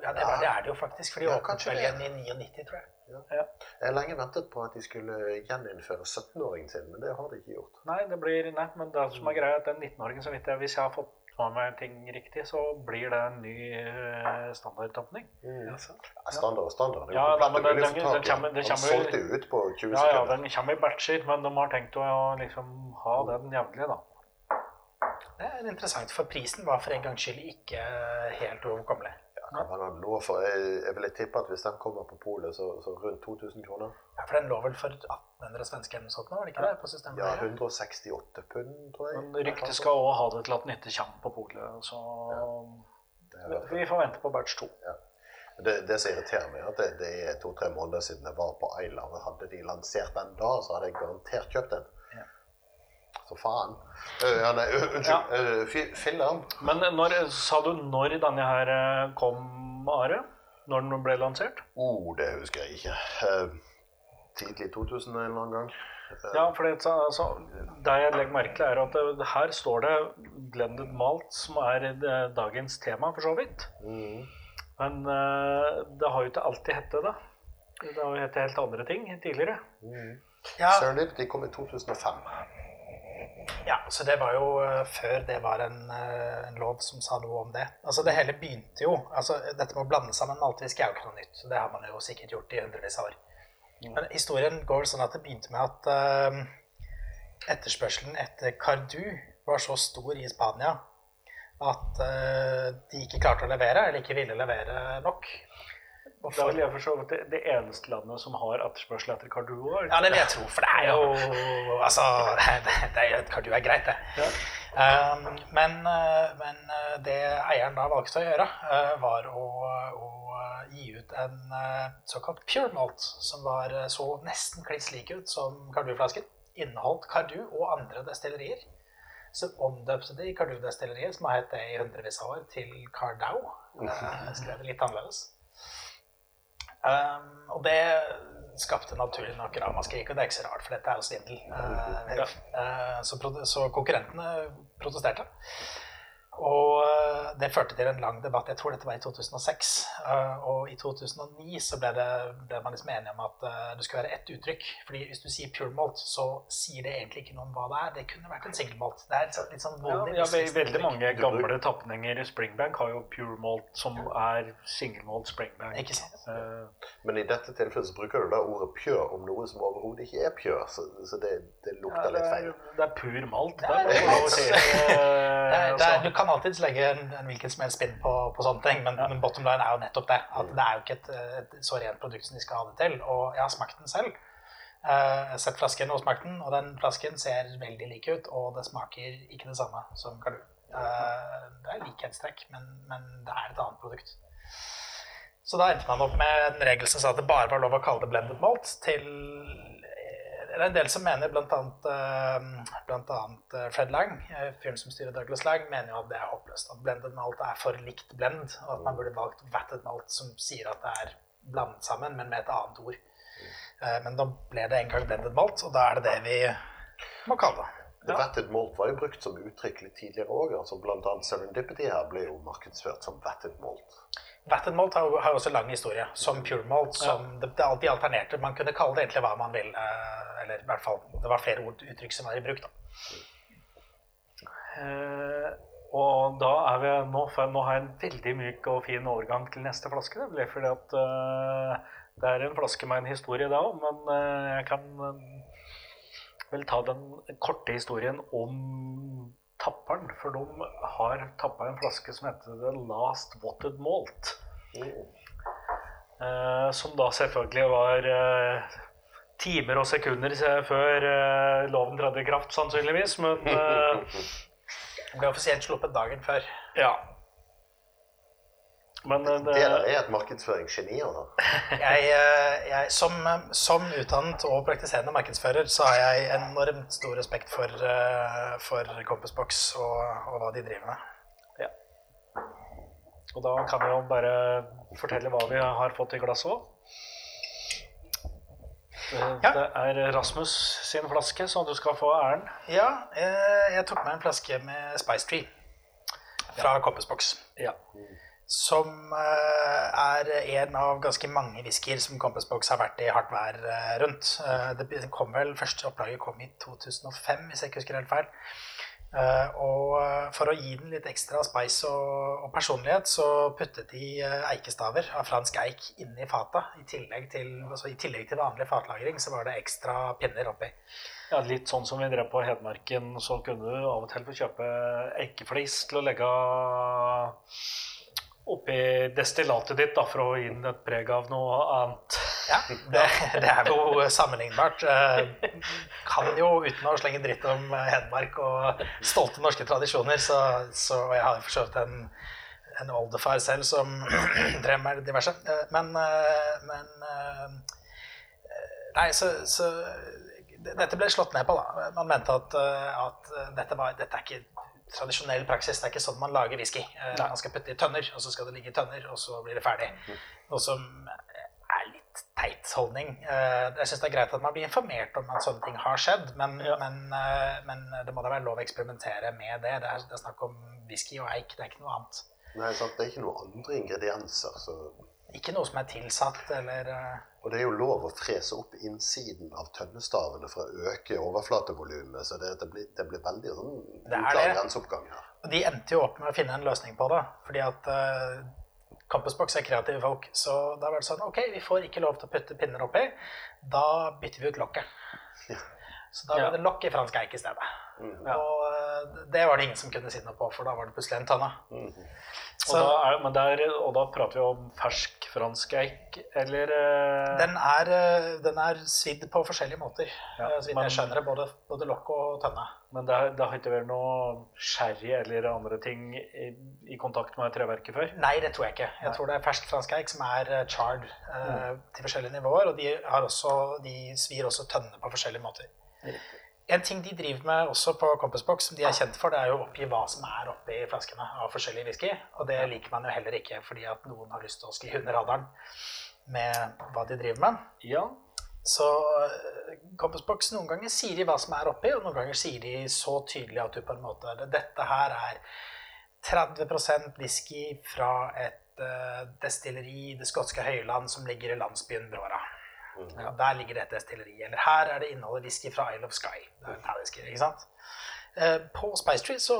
Ja, det, ja. det er det jo faktisk. For de Ja, åpnet vel igjen i 99, tror jeg. Jeg har lenge ventet på at de skulle gjeninnføre 17-åringen sin, men det har de ikke gjort. Nei, det blir Nei, men det som er greia, er at den 19-åringen, så vidt jeg Hvis jeg har fått med meg ting riktig, så blir det en ny standardtapning. standardtappning. Altså. Ja, standard og standard. Det er Ja, jo nei, men komplette den- den- resultater. den kommer- Han solgte ut på 20 Ja, ja, den kommer i batcher, men de har tenkt å liksom ha den jevnlig, da. Det er interessant, for prisen var for en gangs skyld ikke helt overkommelig. Ja, hva var lå for? Jeg, jeg ville tippe at hvis den kommer på polet, så, så rundt 2000 kroner. Ja, For den lå vel for 1800 svenske eller noe sånt var det ikke det? På systemet? Ja, 168 pund, tror jeg. Men ryktet skal òg ha det til at den ikke kommer på polet, så fall- vi får vente på batch 2. Det, det som irriterer meg, er at det, det er to-tre måneder siden jeg var på Island. Hadde de lansert den da, så hadde jeg garantert kjøpt den. Så faen. Uh, ja, nei, uh, unnskyld. Uh, fi- filleren Men når, sa du når denne her eh, kom, Are? Når den ble lansert? oh, Det husker jeg ikke. Uh, tidlig 2000 en eller annen gang. Uh, Ja, for det, altså, det jeg legger merke til, er at det, her står det blended malt, som er eh, dagens tema, for så vidt. mm. Men eh, det har jo ikke alltid hett det. Det har jo hett helt andre ting tidligere. Mm. Ja, Serendipity kom i 2005. ja, så det var jo eh, før det var en, eh, en lov som sa noe om det. Altså Det hele begynte jo altså Dette med å blande sammen maltwhisky er jo ikke noe nytt. Det har man jo sikkert gjort i hundrevis av år. Men historien går sånn at det begynte med at uh, etterspørselen etter Cardu var så stor i Spania at uh, de ikke klarte å levere, eller ikke ville levere nok. Og Da for- vil jeg for så vidt det, det eneste landet som har etterspørsel etter Cardua. er Ja, det vil jeg tro, for det er jo Altså, det, det er, er greit, det. Ja. Um, men, uh, men uh, det eieren da valgte å gjøre, uh, var å, å gi ut en såkalt pure malt, som var så nesten kliss lik ut som Cardu-flasken. Inneholdt Cardu og andre destillerier. Så omdøpte de Cardu-destilleriet, som har hett det i hundrevis av år, til Cardau. Uh, skrev det litt annerledes. Um, og det skapte naturlig nok ramaskrik, og det er ikke så rart, for dette er jo svindel. Uh, uh, så, så konkurrentene protesterte. Og uh, det førte til en lang debatt. Jeg tror dette var i 2006. Uh, og i 2009 så ble, det, ble man liksom enige om at uh, det skulle være ett uttrykk. Fordi hvis du sier pure malt, så sier det egentlig ikke noe om hva det er. Det kunne vært en single malt. Det er litt sånn Ja, voldelig ja, ve- veldig uttrykk. mange gamle tapninger i Springbank har jo pure malt, som er single malt Springbank. Ikke sant? Uh, Men i dette tilfellet så bruker du da ordet pure om noe som overhodet ikke er pure. Så, så det, det ja, lukter er, litt er, feil. det er pur malt. Ja, Det er å si. det er, Eh, det er, så- du kan alltids legge en, en hvilken som helst spinn på, på sånne ting, men, men bottom line er jo nettopp det. At det er jo ikke et, et så rent produkt som de skal ha det til. Og jeg har smakt den selv. Jeg har sett flasken og smakt den, og den flasken ser veldig lik ut, og det smaker ikke det samme som Cardu. Eh, det er likhetstrekk, men, men det er et annet produkt. Så da endte man opp med en regel som sa at det bare var lov å kalle det blended malt, til det er en del som mener, blant annet, eh, blant annet eh, Fred Lang, eh, fyren som styrer Douglas Lang, mener jo at det er håpløst. At blended malt er for likt blend, og at man burde valgt vatted malt, som sier at det er blandet sammen, men med et annet ord. Eh, Men da ble det en gang blended malt, og da er det det vi må kalle det. Ja. Vetted malt var jo brukt som uttrykk litt tidligere òg. Altså blant annet Serendipity her ble jo markedsført som vetted malt. Vatted malt har har også lang historie, som pure malt. som det, det alltid alternerte. Man kunne kalle det egentlig hva man vil. eh, Eller i hvert fall, det var flere ord, uttrykk som var i bruk. da. Eh, og da er vi nå, for nå har jeg en veldig myk og fin overgang til neste flaske. Det blir fordi at eh, det er en flaske med en historie da òg, men eh, jeg kan eh, vel ta den korte historien om tapperen. For de har tappa en flaske som heter The Last Watted Malt. Eh, som da selvfølgelig var eh, timer og sekunder før eh, loven trådte i kraft, sannsynligvis. Men eh, ble offisielt sluppet dagen før. ja. Men det, Det der er et markedsføringsgeni. Jeg, eh, jeg, som, som utdannet og praktiserende markedsfører så har jeg enormt stor respekt for, eh, for Compassbox og, og hva de driver med. Ja. Og da kan jeg jo bare fortelle hva vi har fått i glasset òg. Ja. Det er Rasmus sin flaske, så du skal få æren. Ja, jeg, jeg tok med en flaske med Spice Tree fra Compassbox. Ja. Som eh, er en av ganske mange whiskyer som Compass Box har vært i hardt vær eh, rundt. Eh, Det kom vel, Første opplaget kom i 2005, hvis jeg ikke husker helt feil. Og for å gi den litt ekstra spice og, og personlighet, så puttet de eikestaver av fransk eik inni fata. I tillegg til, altså I tillegg til vanlig fatlagring så var det ekstra pinner oppi. ja, litt sånn som vi drev på Hedmarken, så kunne du av og til få kjøpe eikeflis til å legge oppi destillatet ditt da, for å gi den et preg av noe annet. Ja, det, det er jo sammenlignbart. Eh, Kan jo, uten å slenge dritt om eh, Hedmark og stolte norske tradisjoner, så, så jeg har for så vidt en, en oldefar selv som drev med diverse. Eh, Men, men Nei, så, så Dette ble slått ned på, da. Man mente at, at dette, var, dette er ikke tradisjonell praksis. Det er ikke sånn man lager whisky. Eh, Nei. Man skal putte i tønner, og så skal det ligge i tønner, og så blir det ferdig. Noe som er litt teit holdning. Eh, Jeg syns det er greit at man blir informert om at sånne ting har skjedd, men, Ja. men, eh, men det må da være lov å eksperimentere med det. Det er, det er snakk om whisky og eik, det er ikke noe annet. Nei, sant? Det er ikke noen andre ingredienser. Så... Ikke noe som er tilsatt eller eh, Og det er jo lov å frese opp innsiden av tønnestavene for å øke overflatevolumet. Så det, det, blir, det blir veldig sånn Det er uklar grenseoppgang her. Og de endte jo opp med å finne en løsning på det. Fordi at uh, Campusbox er kreative folk. Så da var det sånn OK, vi får ikke lov til å putte pinner oppi. Da bytter vi ut lokket. Så da ble Ja. det lokk i fransk eik i stedet. Mm. Og uh, det var det ingen som kunne si noe på, for da var det plutselig en tønne. Mm. Og da, er, der, og da prater vi om fersk fransk eik, eller eh, Den er, eh, den er svidd på forskjellige måter, Ja, eh, men- jeg skjønner det. Både, både lokk og tønne. Men det, det har ikke vært noe sherry eller andre ting i, i kontakt med treverket før? Nei, det tror jeg ikke. Jeg tror det er fersk fransk eik som er charred eh, til forskjellige nivåer. Og de, har også, de svir også tønne på forskjellige måter. En ting de driver med også på Compassbox, som de er kjent for, det er jo å oppgi hva som er oppi flaskene av forskjellig whisky. Og det liker man jo heller ikke fordi at noen har lyst til å skli under radaren med hva de driver med. Ja. Så Compass Box noen ganger sier de hva som er oppi, og noen ganger sier de så tydelig at du på en måte Dette her er 30% whisky fra et eh, destilleri i det skotske høyland som ligger i landsbyen Brora. Ja, der ligger det et destilleri. Eller her er det innholdet whisky fra Isle of Sky. Talisker, ikke sant? Eh, på Spice Tree så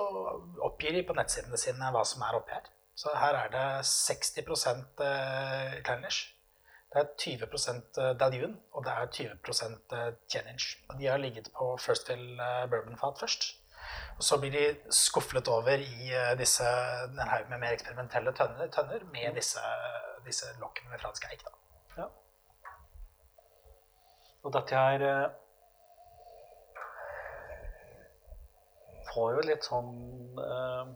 oppgir de på nettsidene sine hva som er oppi her. Så her er det 60 eh, Clenish. Det er 20% Daljun, og det er 20 Cheninch. De har ligget på First Fill eh, bourbonfat først. Og så blir de skufflet over i eh, disse, en haug med mer eksperimentelle tønner, tønner med disse, disse lokkene med fransk eik. da. Og dette her eh, får jo litt sånn eh,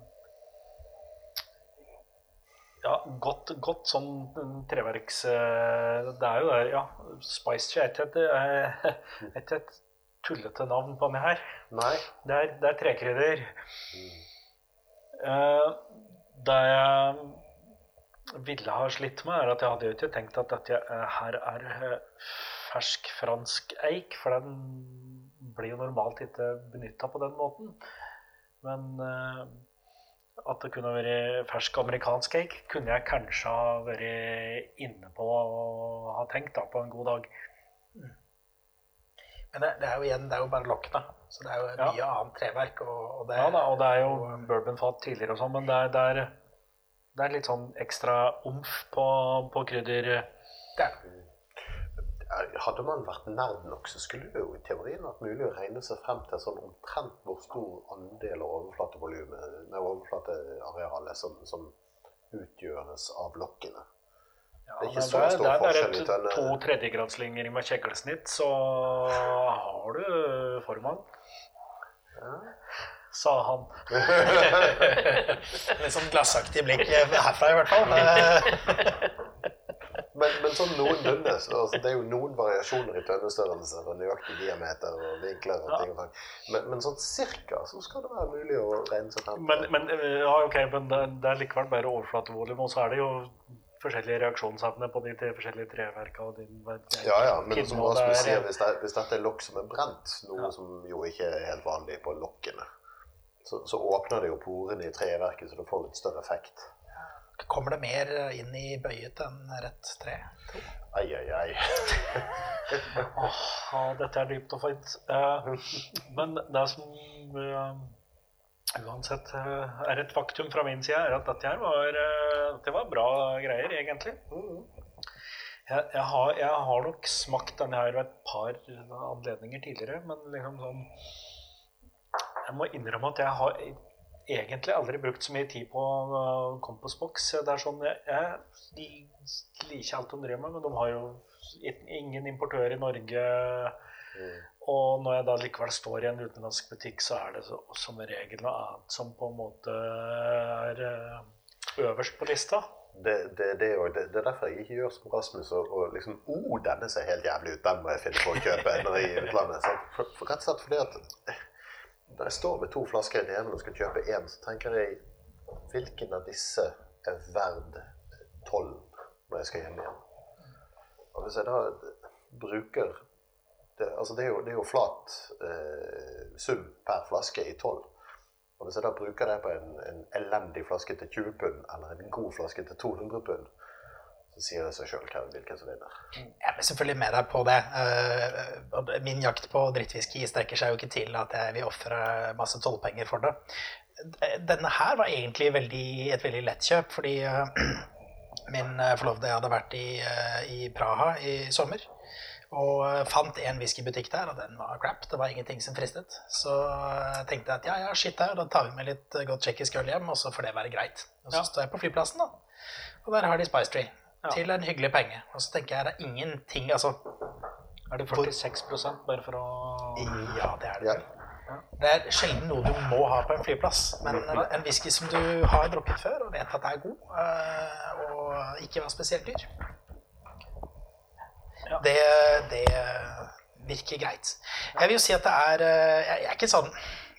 Ja, godt, godt sånn mm, treverks... eh, det er jo der, ja. Spice Tree er ikke et, et tullete navn på meg her. Nei. Det er, det er trekrydder. Eh, det jeg ville ha slitt med, er at jeg hadde jo ikke tenkt at dette her er fersk fransk eik, for den blir jo normalt ikke benytta på den måten. Men eh, at det kunne vært fersk amerikansk eik, kunne jeg kanskje ha vært inne på og ha tenkt da, på en god dag. Men det, det er jo igjen, det er jo bare lokkene. Så det er jo Ja. mye annet treverk. Og, og det, Ja da, og det er jo bourbonfat tidligere og sånn, men det er, det, er, det er litt sånn ekstra omf på, på krydder. det er det. Hadde man vært nerd nok, så skulle det jo i teorien vært mulig å regne seg frem til sånn omtrent hvor stor andel av overflatevolumet, overflatearealet som, som utgjøres av lokkene. Ja, Det er ikke så det er- stor det er bare forskjell i er tønne. to tredjegradslinjer med kjeglesnitt, så har du formann. Ja. sa han. Litt sånn glassaktig blikk herfra, i hvert fall. Men, men sånn noenlunde så, altså, Det er jo noen variasjoner i tønnestørrelser og nøyaktig diameter og vinkler og Ja. ting og tang. Men, men sånn cirka så skal det være mulig å regne seg frem Men, men, eh, ja, ok, men det, det er likevel bare overflatevolum, og så er det jo forskjellige reaksjonsevne på de tre forskjellige treverka. Og de, Ja, ja, men som også er- sier, hvis, det, hvis dette er lokk som er brent, noe Ja. som jo ikke er helt vanlig på lokkene, så, så åpner det jo porene i treverket, så du får litt større effekt. Kommer det mer inn i bøyet enn rett tre? Ai, ai, ai. Ja, dette er dypt og fint. Eh, men det som uh, uansett uh, er et faktum fra min side, er at dette her var, uh, det var bra greier, egentlig. Jeg, jeg, har, jeg har nok smakt denne her ved et par anledninger tidligere, men liksom sånn Jeg må innrømme at jeg har egentlig aldri brukt så mye tid på kompostboks. Det er sånn Jeg, jeg liker ikke alt de driver med, men de har jo ingen importør i Norge. Mm. Og når jeg da likevel står i en utenlandsk butikk, så er det så, som regel noe annet som på en måte er uh, øverst på lista. Det, det, det, er jo, det, er derfor jeg ikke gjør som Rasmus og, og liksom oh, denne ser helt jævlig ut, den må jeg finne på å kjøpe når jeg er i utlandet. For, for rett og slett fordi at eh, når jeg står med to flasker i den ene og skal kjøpe én, så tenker jeg hvilken av disse er verd tolv når jeg skal hjem igjen? Og hvis jeg da bruker det, altså det, er jo, det er jo flat eh, sum per flaske i tolv. Og hvis jeg da bruker det på en, en elendig flaske til 20 pund, eller en god flaske til 200 pund, så sier det seg sjøl hvilken som vinner. Jeg blir selvfølgelig med deg på det. Eh, Min jakt på drittwhisky strekker seg jo ikke til at jeg vil ofre masse tollpenger for det. Denne her var egentlig veldig, et veldig lett kjøp, fordi eh, min eh, forlovede hadde vært i, i Praha i sommer. Og fant en whiskybutikk der, og den var crap. Det var ingenting som fristet. Så tenkte jeg at ja, ja, shit her, da tar vi med litt godt tsjekkisk øl hjem, og så får det være greit. Og så Ja. står jeg på flyplassen, da. Og der har de Spice Tree. Ja. Til en hyggelig penge. Og så tenker jeg det er ingenting Altså, Er det 46% bare for å ja, det er det. Ja. Det er sjelden noe du må ha på en flyplass. Men en whisky som du har drukket før og vet at er god, eh, og ikke var spesielt dyr, Ja. det, det virker greit. Jeg vil jo si at det er eh, Jeg, jeg er ikke sånn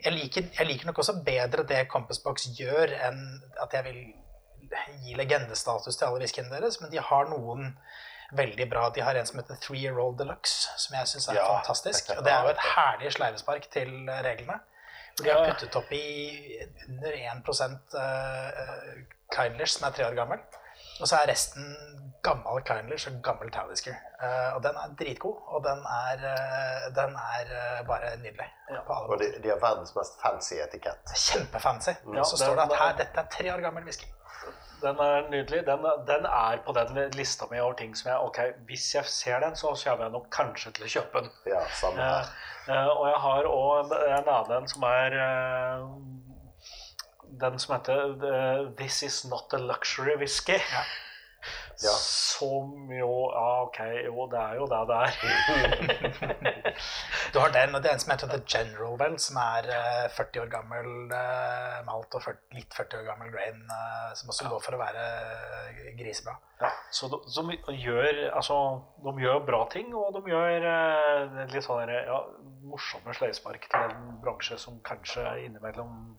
jeg liker, jeg liker nok også bedre det Compass Box gjør, enn at jeg vil gi legendestatus til alle whiskyene deres, men de har noen veldig bra. De har en som heter Three Year Old Deluxe, som jeg syns er Ja. fantastisk. Og det er jo et herlig sleivespark til reglene. De har puttet opp i under 1 uh, Kindlish, som er tre år gammel. Og så er resten gammel Kindlish og gammel Talisker. Uh, og den er dritgod, og den er, uh, den er uh, bare nydelig. På alle Og de, de har verdens mest fancy etikett. Kjempefancy. Ja, så står det at her, dette er tre år gammel whisky. Den er nydelig. Den, den er på den lista mi over ting som jeg Ok, hvis jeg ser den, så kommer jeg nok kanskje til å kjøpe den. Ja, samme her. eh, og jeg har òg en annen som er eh, den som heter uh, This Is Not a Luxury Whisky. Ja. Som jo Ja, ok, jo, det er jo det det er. Du har den, og det er en som heter The General, vel, som er eh, 40 år gammel uh, malt og 40, litt 40 år gammel grain, uh, som også går for å være eh, grisebra. Ja, så de, som gjør altså, de gjør bra ting, og de gjør eh, litt sånn ja, morsomme sleivspark til en bransje som kanskje innimellom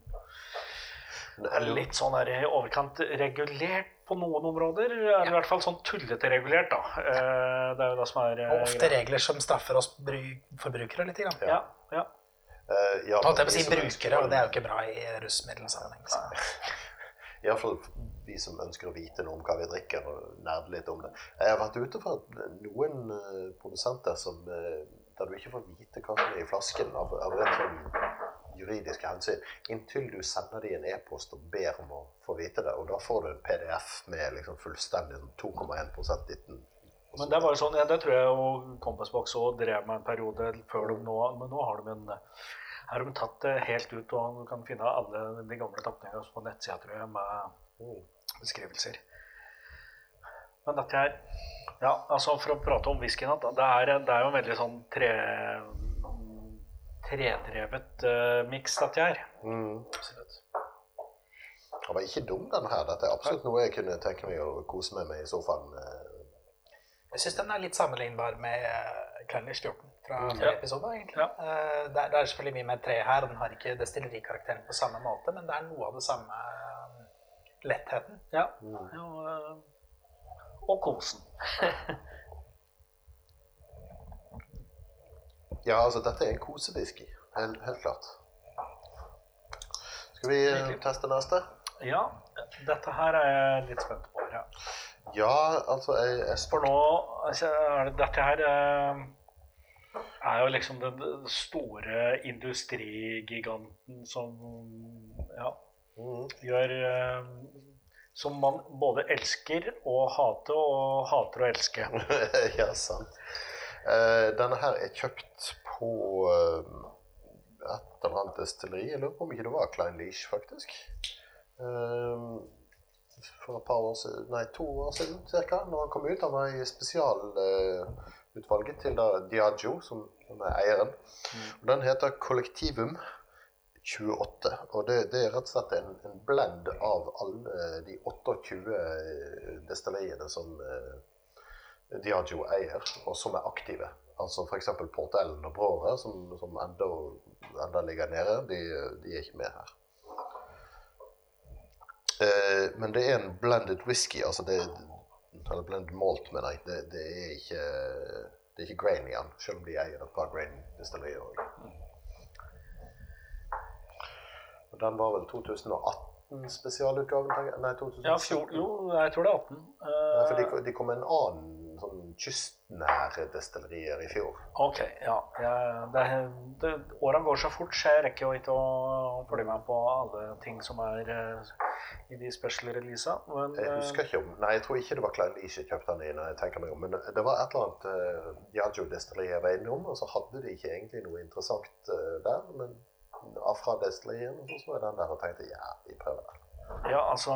er litt sånn der i overkant regulert på noen områder. Eller i hvert fall sånn tullete regulert, da. Eh, Det er jo det som er eh, Og ofte regler som straffer oss bru forbrukere litt. Grann. Ja, ja. Uh, ja, Holdt jeg på å si brukere, og det er jo ikke bra i rusmiddelsammenheng. så. Iallfall vi som ønsker å vite noe om hva vi drikker, og nerde litt om det. Jeg har vært ute for noen eh, produsenter som, der du ikke får vite hva som er i flasken av, av rett sånn juridiske hensyn, inntil du sender de en e-post og ber om å få vite det. Og da får du en PDF med liksom fullstendig sånn 2,1 ditten. Men det var jo sånn, ja, det tror jeg jo Compassbox òg drev med en periode før de nå Men nå har de en har de tatt det helt ut, og du kan finne alle de gamle tapningene på nettsida, tror jeg, med beskrivelser. Men dette her Ja, altså for å prate om whiskyen, det det er jo en veldig sånn tre, tredrevet uh, miks at jeg er. Mm. Absolutt. Den var ikke dum, den her. Dette er absolutt noe jeg kunne tenke meg å kose med meg i sofaen. eh. Jeg syns den er litt sammenlignbar med uh, Kleinlich 14 fra Mm. Ja. episode. egentlig. Ja. Eh, det, er, det er selvfølgelig mye mer tre her, og den har ikke destillerikarakteren på samme måte, men det er noe av det samme eh, lettheten. Ja. Mm. Jo, eh, og kosen. Ja, altså, dette er en kosewhisky. Helt, helt klart. Skal vi eh, teste neste? Ja, dette her er jeg litt spent på. Ja. Ja, altså jeg, jeg For nå altså, er det, Dette her eh, er jo liksom den store industrigiganten som ja, Mm. gjør eh, Som man både elsker og hater, og hater å elske. ja, sant. Eh, denne her er kjøpt på eh, et eller annet destilleri. Jeg lurer på om ikke det var Klein Leach, faktisk. Eh, for et par år siden, nei, to år siden cirka, når han kom ut. Han var i spesialutvalget til da Diageo, som, som er eieren. Og den heter Kollektivum 28. Og det, det er rett og slett en, en blend av alle de 28 destilleriene som eh, Diageo eier, og som er aktive. Altså f.eks. Port Ellen og Bråre, som, som enda, enda ligger nede, de, de er ikke med her. Eh, men det er en blended whisky, altså det Eller blended malt, mener jeg. Det, det er ikke det er ikke grain igjen, selv om de eier et par grain-destillerier òg. Den var vel 2018-spesialutgaven? Nei, 2017. Ja, fjor, jo, jeg tror det er 18. Nei, for de, Eh, de kom med en annen sånn kystnære destillerier i fjor. ok, ja. Det, det, årene går så fort, så jeg rekker jo ikke å følge med på alle ting som er eh, i de special releasa. Jeg eh, husker ikke om Nei, jeg tror ikke det var Klein Leach kjøpte den i. når jeg tenker meg om, Men det var et eller annet uh, Diageo-destilleri jeg var innom, og så hadde de ikke egentlig noe interessant uh, der. Men fra destilleriene så så jeg den der og tenkte ja, vi prøver den. Ja, altså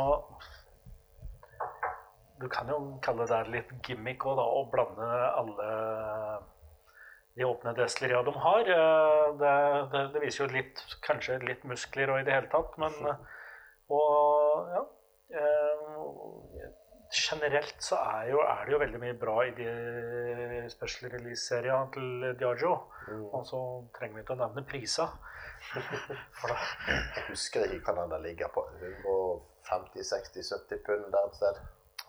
Du kan jo kalle det litt gimmick òg, da, å blande alle de åpne destilleria de har. Eh, Det, det, det viser jo litt, kanskje litt muskler og i det hele tatt, men eh, Og ja. eh, Generelt så er, jo, er det jo veldig mye bra i de special release-seriene til Diageo. Og så trenger vi ikke å nevne prisa. For da Jeg husker ikke hva den ligger på. 150-60-70 pund der et sted.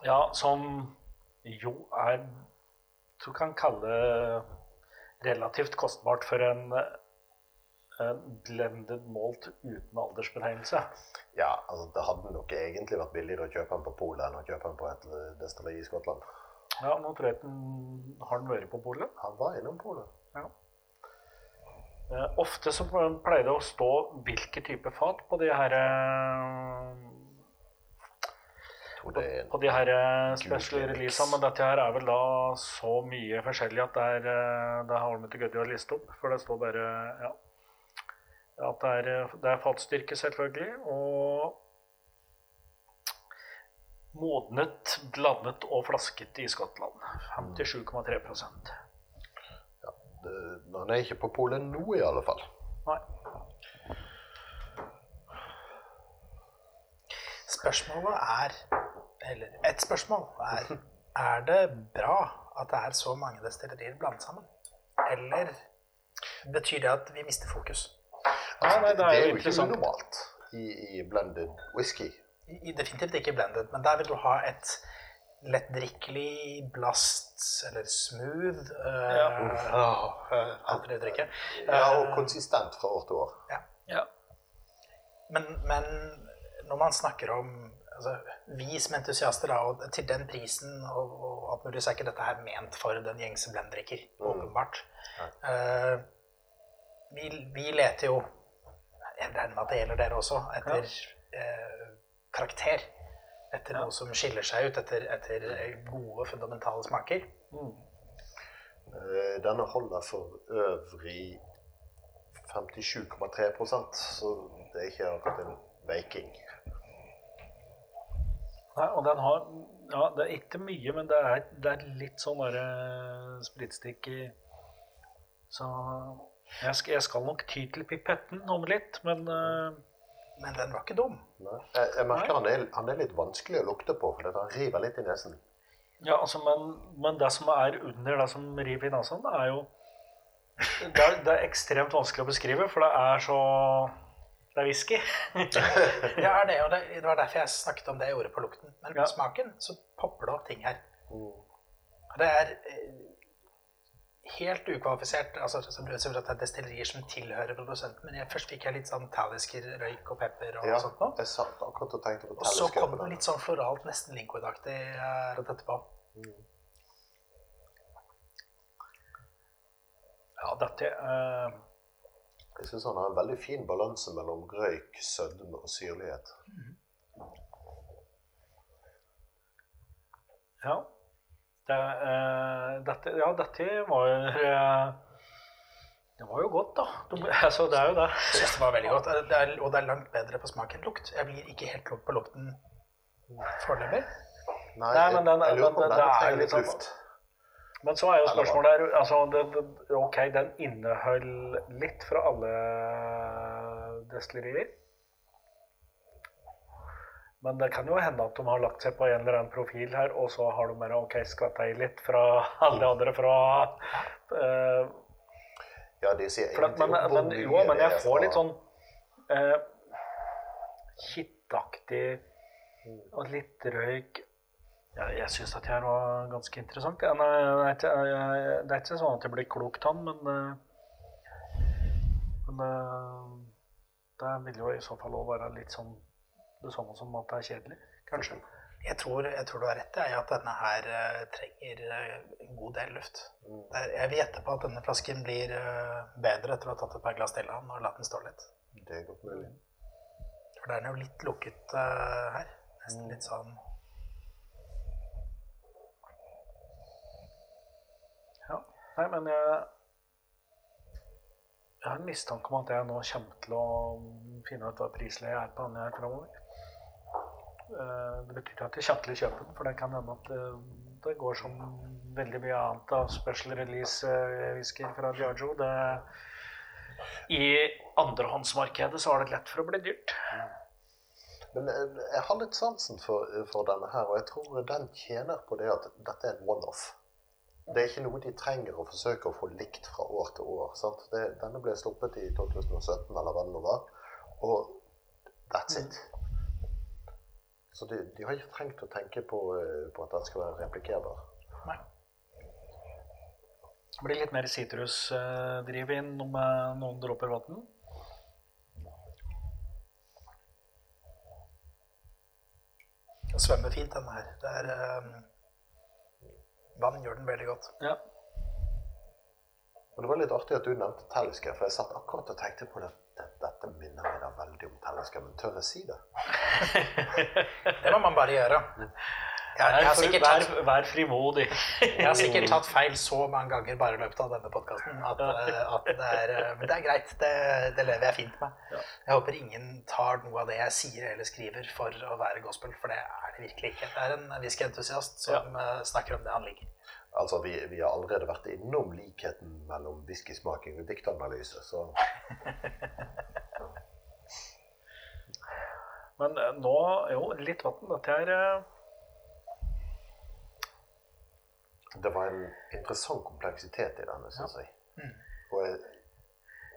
Ja, som jo er Du kan kalle relativt kostbart for en, en blended malt uten aldersbetegnelse. Ja, altså det hadde nok egentlig vært billigere å kjøpe den på Polet enn å kjøpe den på et destilleri i Skottland. Ja, nå tror jeg den har den vært på polet. Han var innom Polet. Eh, ofte så pleier det å stå hvilke type fat på de her eh, Tror det er på de her eh, special releasene, men dette her er vel da så mye forskjellig at det er eh, Det har vi ikke giddet å liste opp, for det står bare ja, at det er, eh, det er fatstyrke, selvfølgelig, og modnet, blandet og flasket i Skottland. 57,3% det- Han er ikke på Polet nå, i alle fall. Nei. Spørsmålet er Eller et spørsmål er Er det bra at det er så mange destillerier blandet sammen? Eller betyr det at vi mister fokus? Nei, nei, det er jo ikke normalt i, i blended whisky. I, definitivt ikke blended, men der vil du ha et lettdrikkelig blast eller smooth uh, Ja. Uh, uh. Ja, og Eh, konsistent fra år til år. Ja. Men, men når man snakker om altså, Vi som entusiaster, da, til den prisen og, og alt mulig, så er ikke dette her ment for den gjengse blenddrikker, åpenbart. Eh, vi, vi leter jo Jeg regner med at det gjelder dere også, etter eh, karakter. Etter noe som skiller seg ut, etter, etter gode, fundamentale smaker. Mm. Uh, Denne holder for øvrig 57,3% så det er ikke akkurat en baking. Nei, og den har Ja, det er ikke mye, men det er, det er litt sånn bare spritstikk i Så Jeg skal, jeg skal nok ty til pipetten om litt, men uh, Men den var ikke dum. Nei. Jeg, jeg merker han er, han er litt vanskelig å lukte på, for han river litt i nesen. Ja, altså, men, men det som er under det som river i nesen, det er jo det er, det er ekstremt vanskelig å beskrive, for det er så Det er whisky. ja, det, og det, det var derfor jeg snakket om det jeg gjorde på lukten. Men på Ja. smaken så popper det opp ting her. Mm. Det er eh, helt ukvalifisert. altså at det er destillerier som tilhører produsenten, men jeg, først fikk jeg litt sånn talisker, røyk og pepper og Ja, sånt noe. jeg satt akkurat og tenkte på Og så kom det litt sånn floralt, nesten Linkwood-aktig eh, rett etterpå. Ja, dette eh, Jeg syns han har en veldig fin balanse mellom røyk, sødme og syrlighet. Ja. Det, eh, dette, ja, dette var eh, Det var jo godt, da. Du, altså, det er jo det. Jeg synes det var veldig godt, det er, og det er langt bedre på smak enn lukt. Jeg blir ikke helt klok på lukten foreløpig. Nei, Nei, men den- jeg, jeg lurer på om den, den det er trenger litt luft. sånn- luft. Men så er jo spørsmålet her altså, det, det, Ok, den inneholder litt fra alle destillerier. Men det kan jo hende at de har lagt seg på en eller annen profil her, og så har de bare ok, skvatta i litt fra alle andre fra uh, Ja, det sier jeg men, ingenting om men, mye Jo, men jeg får litt sånn uh, kittaktig og litt røyk ja, Jeg syns dette her var ganske interessant. Ja, nei, det, er ikke, det er ikke sånn at jeg blir klok av den, men, eh, men eh, det vil jo i så fall òg være litt sånn det samme som at det er kjedelig, kanskje. Jeg tror, jeg tror du har rett i at denne her eh, trenger en god del luft. Mm. Er- Jeg vil gjette på at denne flasken blir bedre etter å ha tatt et par glass til av den og latt den stå litt. Det er godt mulig. For den er jo litt lukket her. Nesten litt sånn Ja. Nei, men jeg Jeg har en mistanke om at jeg nå kommer til å finne ut hva prisleie er på denne her framover. Eh, Det betyr ikke at jeg kommer til å kjøpe den, for det kan hende at det, det går som veldig mye annet av special release-whisky fra Diageo. Det, I andrehåndsmarkedet så har det lett for å bli dyrt. Men eh, jeg har litt sansen for, for denne her, og jeg tror den tjener på det at dette er en one-off. Det er ikke noe de trenger å forsøke å få likt fra år til år. Sant? Det, denne ble sluppet i 2017, eller hva det nå var, og that's it. Så de, de har ikke trengt å tenke på, eh, på at den skal være replikerbar. Nei. Det blir litt mer sitrusdriv inn med noen dråper vann. Den svømmer fint, denne her. Det er eh, Vann gjør den veldig godt. Ja. Og det var litt artig at du nevnte Talisker, for jeg satt akkurat og tenkte på det. Dette, minner meg da veldig om Talisker, men tør jeg si det? Det må man bare gjøre. Jeg, jeg, har, sikkert vær, tatt, vær frimodig. jeg har sikkert tatt feil så mange ganger bare i løpet av denne podkasten at, eh, at det er eh, Men det er greit. Det, det lever jeg fint med. Ja. Jeg håper ingen tar noe av det jeg sier eller skriver for å være gospel, for det er det virkelig ikke. Det er en whiskyentusiast som ja. snakker om det han liker. Altså, vi, vi har allerede vært innom likheten mellom whiskysmaking og diktanalyse, så Men eh, nå Jo, litt vann. Dette er det var en interessant kompleksitet i denne, syns jeg. Og jeg,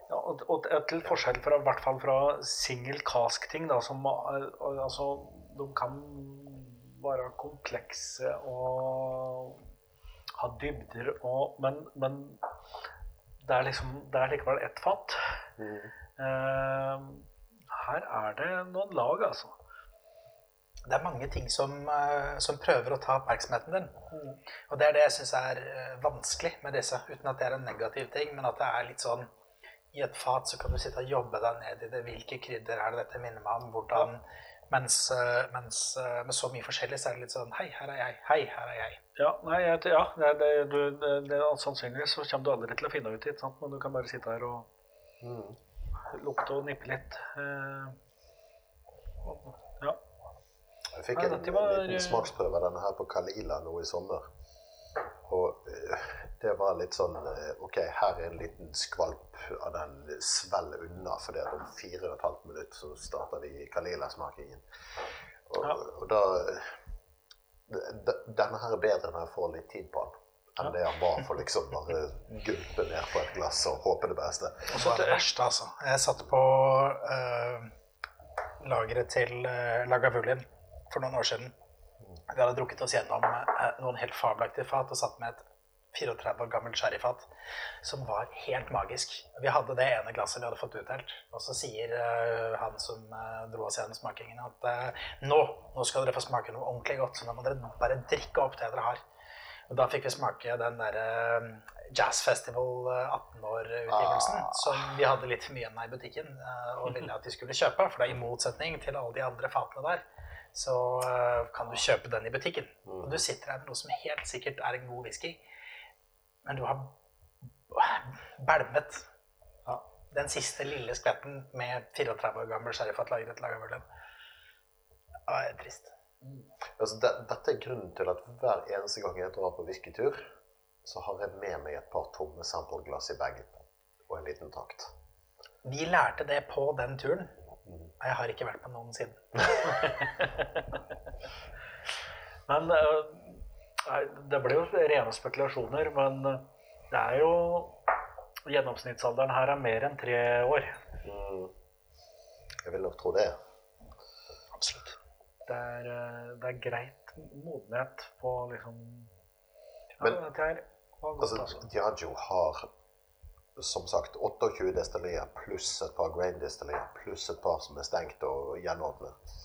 Ja, og, til forskjell fra, i hvert fall fra single cask-ting, da, som er- altså, de kan være komplekse og ha dybder og Men, men det er liksom Det er likevel ett fat. mm, Eh, her er det noen lag, altså. Det er mange ting som, eh, som prøver å ta oppmerksomheten din. Og det er det jeg syns er eh, vanskelig med disse, uten at det er en negativ ting, men at det er litt sånn I et fat så kan du sitte og jobbe deg ned i det. Hvilke krydder er det dette minner meg om? Hvordan Mens, eh, mens med så mye forskjellig så er det litt sånn Hei, her er jeg. Hei, her er jeg. Ja, nei, jeg, ja det, det, du, det, det, sannsynligvis så kommer du aldri til å finne ut det, men du kan bare sitte her og mm. lukte og nippe litt. Eh, ja. Jeg fikk en, var- liten smaksprøve av denne her på Kalila nå i sommer. Og eh, det var litt sånn eh, OK, her er en liten skvalp av den svelger unna, for det at om fire og et halvt minutt så starter vi Kalila-smakingen. Og, Ja. og da Denne her er bedre når jeg får litt tid på den. Enn det han var for liksom bare gulpe ned på et glass og håpe det beste. Og så det verste, altså. Jeg satt på uh, lageret til uh, Lagavulin for noen år siden. Vi hadde drukket oss gjennom eh, noen helt fabelaktige fat og satt med et 34 år gammelt sherryfat som var helt magisk. Vi hadde det ene glasset vi hadde fått utdelt, og så sier eh, han som eh, dro oss gjennom smakingen, at nå, nå skal dere få smake noe ordentlig godt, så nå må dere bare drikke opp det dere har. Og da fikk vi smake den derre Jazz Festival eh, 18-år-utgivelsen Ah. som vi hadde litt for mye av i butikken og ville at de skulle kjøpe. For det er i motsetning til alle de andre fatene der, så eh, kan du kjøpe den i butikken. Og du sitter her med noe som helt sikkert er en god whisky, men du har bælmet Ja. den siste lille skvetten med 34 år gammel sherryfat lagret Lagavulin. Det er trist. Altså, det, dette er grunnen til at hver eneste gang jeg drar på whiskytur, så har jeg med meg et par tomme sampleglass i bagen og en liten takt. Vi lærte det på den turen. Og Jeg har ikke vært med noen siden. Men eh, det ble jo rene spekulasjoner, men eh, det er jo Gjennomsnittsalderen her er mer enn tre år. Mm. Jeg vil nok tro det. Absolutt. Det er, eh, det er greit modenhet på liksom Ja, Men- dette her var godt, Altså, altså. Diageo har som sagt 28 destillerier pluss et par grain destillerier pluss et par som er stengt og gjenåpnet.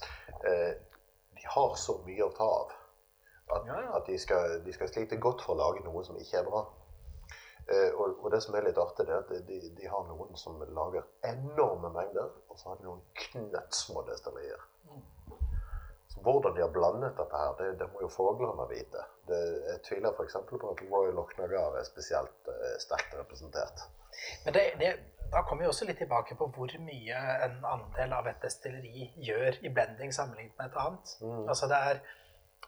Eh, de har så mye å ta av at, Ja, ja. at de, skal, de skal slite godt for å lage noe som ikke er bra. Eh, og, og det som er litt artig, det er at de, de har noen som lager enorme mengder, og så har de noen knøttsmå destillerier. Hvordan de har blandet dette her, det, det må jo fuglene vite. Det, jeg tviler f.eks. på at Royal Lochnagar er spesielt eh, sterkt representert. Men det, det, da kommer vi også litt tilbake på hvor mye en andel av et destilleri gjør i blending sammenlignet med et annet. Altså det er,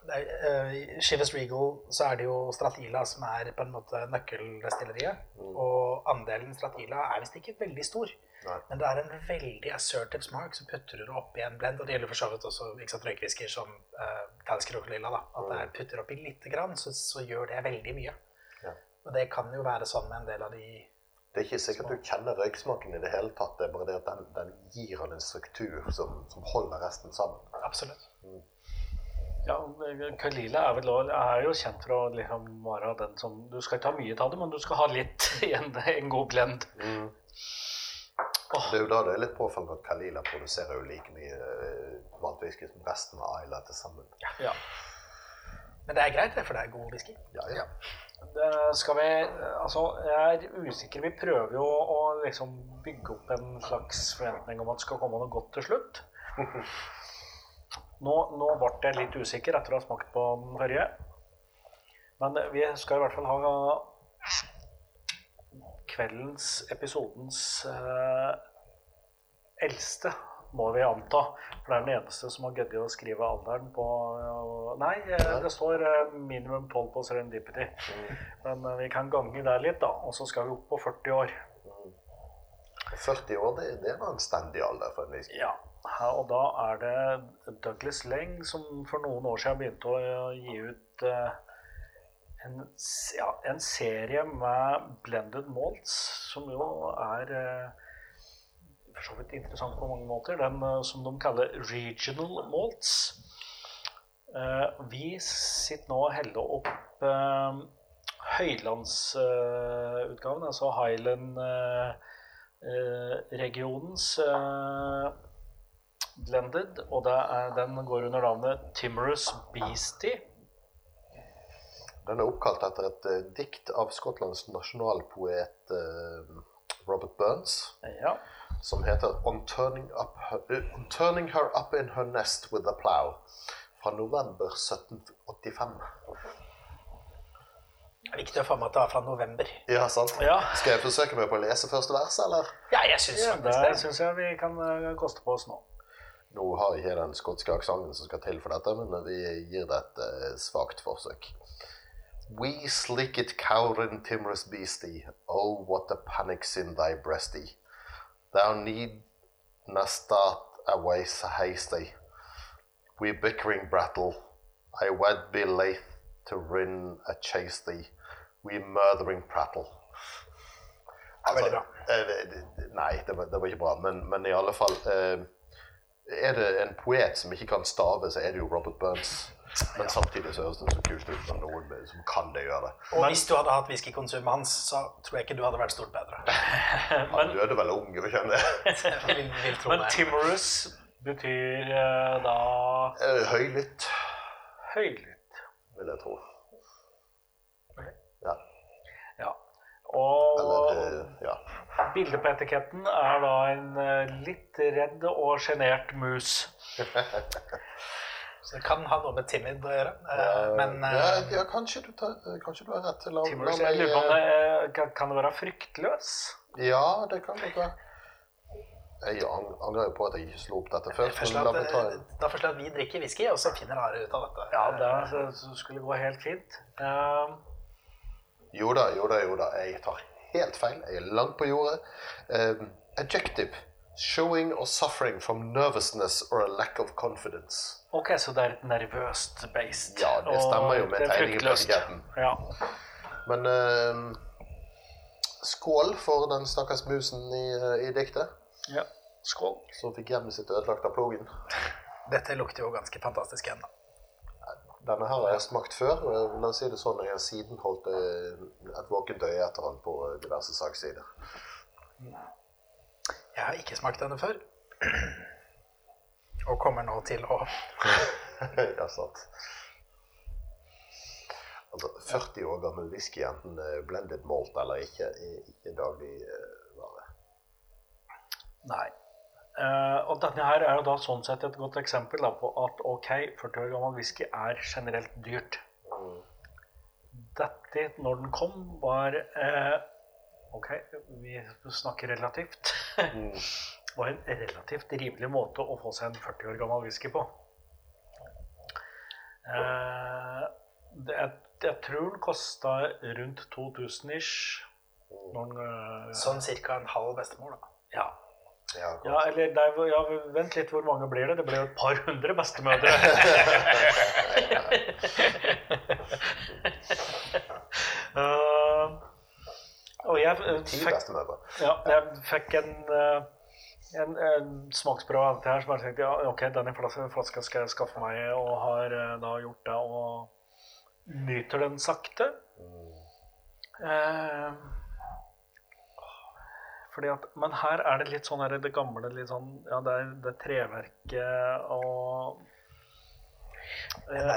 det er uh, I Chivas Regal så er det jo Stratila som er på en måte nøkkeldestilleriet. Og andelen Stratila er visst ikke veldig stor. Nei. Men det er en veldig assertive smak, så putter du det oppi en blend. Og det gjelder for så vidt også ikke sant, røykvisker som uh, Talisker og Lilla. Da. At det er putter oppi lite grann, så, så gjør det veldig mye. Ja. Og det kan jo være sånn med en del av de Det er ikke sikkert du kjenner røyksmaken i det hele tatt. Det er bare det at den, den gir han en struktur som, som holder resten sammen. Absolutt. Ja, Kalila er, vel, er jo kjent for å liksom være den som Du skal ikke ha mye av det, men du skal ha litt i en, en god blend. Det er jo da det er litt påfallende at Kalila produserer jo like mye eh, maltwhisky som resten av Ayla til sammen. Ja. Men det er greit, det, for det er god whisky. Ja, ja. Det skal vi Altså, jeg er usikker. Vi prøver jo å liksom bygge opp en slags forventning om at det skal komme noe godt til slutt. Nå, nå ble jeg litt usikker etter å ha smakt på den forrige. Men vi skal i hvert fall ha kveldens, episodens eh, eldste, må vi anta. For det er den eneste som har giddet å skrive alderen på Nei, eh, det står eh, minimum 12 på Serendipity. Men eh, vi kan gange der litt, da. Og så skal vi opp på 40 år. 40 år, det, det er en anstendig alder for en whisky. Ja. Og da er det Douglas Leng som for noen år siden begynte å eh, gi ut eh, en, ja, en serie med blended malts, som jo er eh, for så vidt interessant på mange måter. Den eh, som de kaller regional malts. Eh, vi sitter nå og heller opp høylandsutgaven, altså Highland regionens eh, blended, og den går under navnet Timorous Beastie. Den er oppkalt etter et uh, dikt av Skottlands nasjonalpoet uh, Robert Burns, Ja. som heter On turning, up her, uh, On turning her up in her nest with a plow, fra november 1785. Det er viktig å få med at det er fra november. Ja, sant? ja. Skal jeg forsøke meg på å lese første vers, eller? Ja, jeg syns ja det det. syns jeg vi kan koste på oss nå. Nå har jeg ikke den skotske aksenten som skal til for dette, men vi gir det et svakt forsøk. We slicket cowrin timorous beastie, oh what a panic's in thy breastie. Thou need na start away so hasty. We bickering brattle, I wad be laith to rin a chase thee. We murthering prattle. Veldig bra. eh, det- det- Nei, det var, det var ikke bra. Men, men i alle fall eh, Er det en poet som ikke kan stave, så er det jo Robert Burns. Men samtidig så høres det så kult ut når noen som kan det, gjøre. det. Og hvis du hadde hatt whiskykonsumet hans, så tror jeg ikke du hadde vært stort bedre. Han døde vel ung, gjorde ikke kjenne det? Vil, vil Men timorous betyr eh, da Eh, Høylytt, høylytt. vil jeg tro. Ja. Ja. Og Eller eh, ja. bildet på etiketten er da en litt redd og sjenert mus. Så det kan ha noe med timid å gjøre. eh, Men ja, eh, ja, kanskje du, tar, kanskje du har rett. til la Timorous, meg, jeg lurer på om det eh, kan, kan det være fryktløs? Ja, det kan det være. Jeg angrer jo på at jeg ikke slo opp dette først. Men at, meg ta eh, da foreslår jeg at vi drikker whisky, og så finner Are ut av dette. Ja, det skulle gå helt fint. Eh, Jo da, jo da, jo da. Jeg tar helt feil. Jeg er langt på jordet. Um, adjective. Showing or suffering from nervousness or a lack of confidence. Ok, så det er nervøst based. Ja, det stemmer jo med tegningen på etiketten. Ja. Men uh, skål for den stakkars musen i, uh, i diktet, ja. Skål. som fikk hjemmet sitt ødelagt av plogen. Dette lukter jo ganske fantastisk ennå. Denne her har jeg smakt før. og La oss si det sånn, jeg har siden holdt eh, et våkent øye etter den på diverse saksider. Jeg har ikke smakt denne før. Og kommer nå til å ja, sant. Altså, 40 år gammel whisky, enten eh, blended malt eller ikke, er ikke dagligvare. Nei. Uh, og denne her er jo da sånn sett et godt eksempel da, på at ok, 40 år gammel whisky er generelt dyrt. Dette, når den kom, var uh, Ok, vi snakker relativt. var en relativt rimelig måte å få seg en 40 år gammel whisky på. Eh, det, jeg, jeg tror den kosta rundt 2000 ish. Noen, eh, sånn cirka en halv bestemor, da. ja, Ja, ja, eller nei, ja, vent litt, hvor mange blir det? Det blir jo et par hundre bestemødre. uh, og jeg fikk, ja, jeg fikk en, eh, en, en smaksprøve av dette her, som jeg tenkte ja, ok, denne flaska, skal jeg skaffe meg, og har eh, da gjort det, og nyter den sakte. Eh, fordi at, men her er det litt sånn her, det gamle litt sånn, ja, det er det treverket og eh,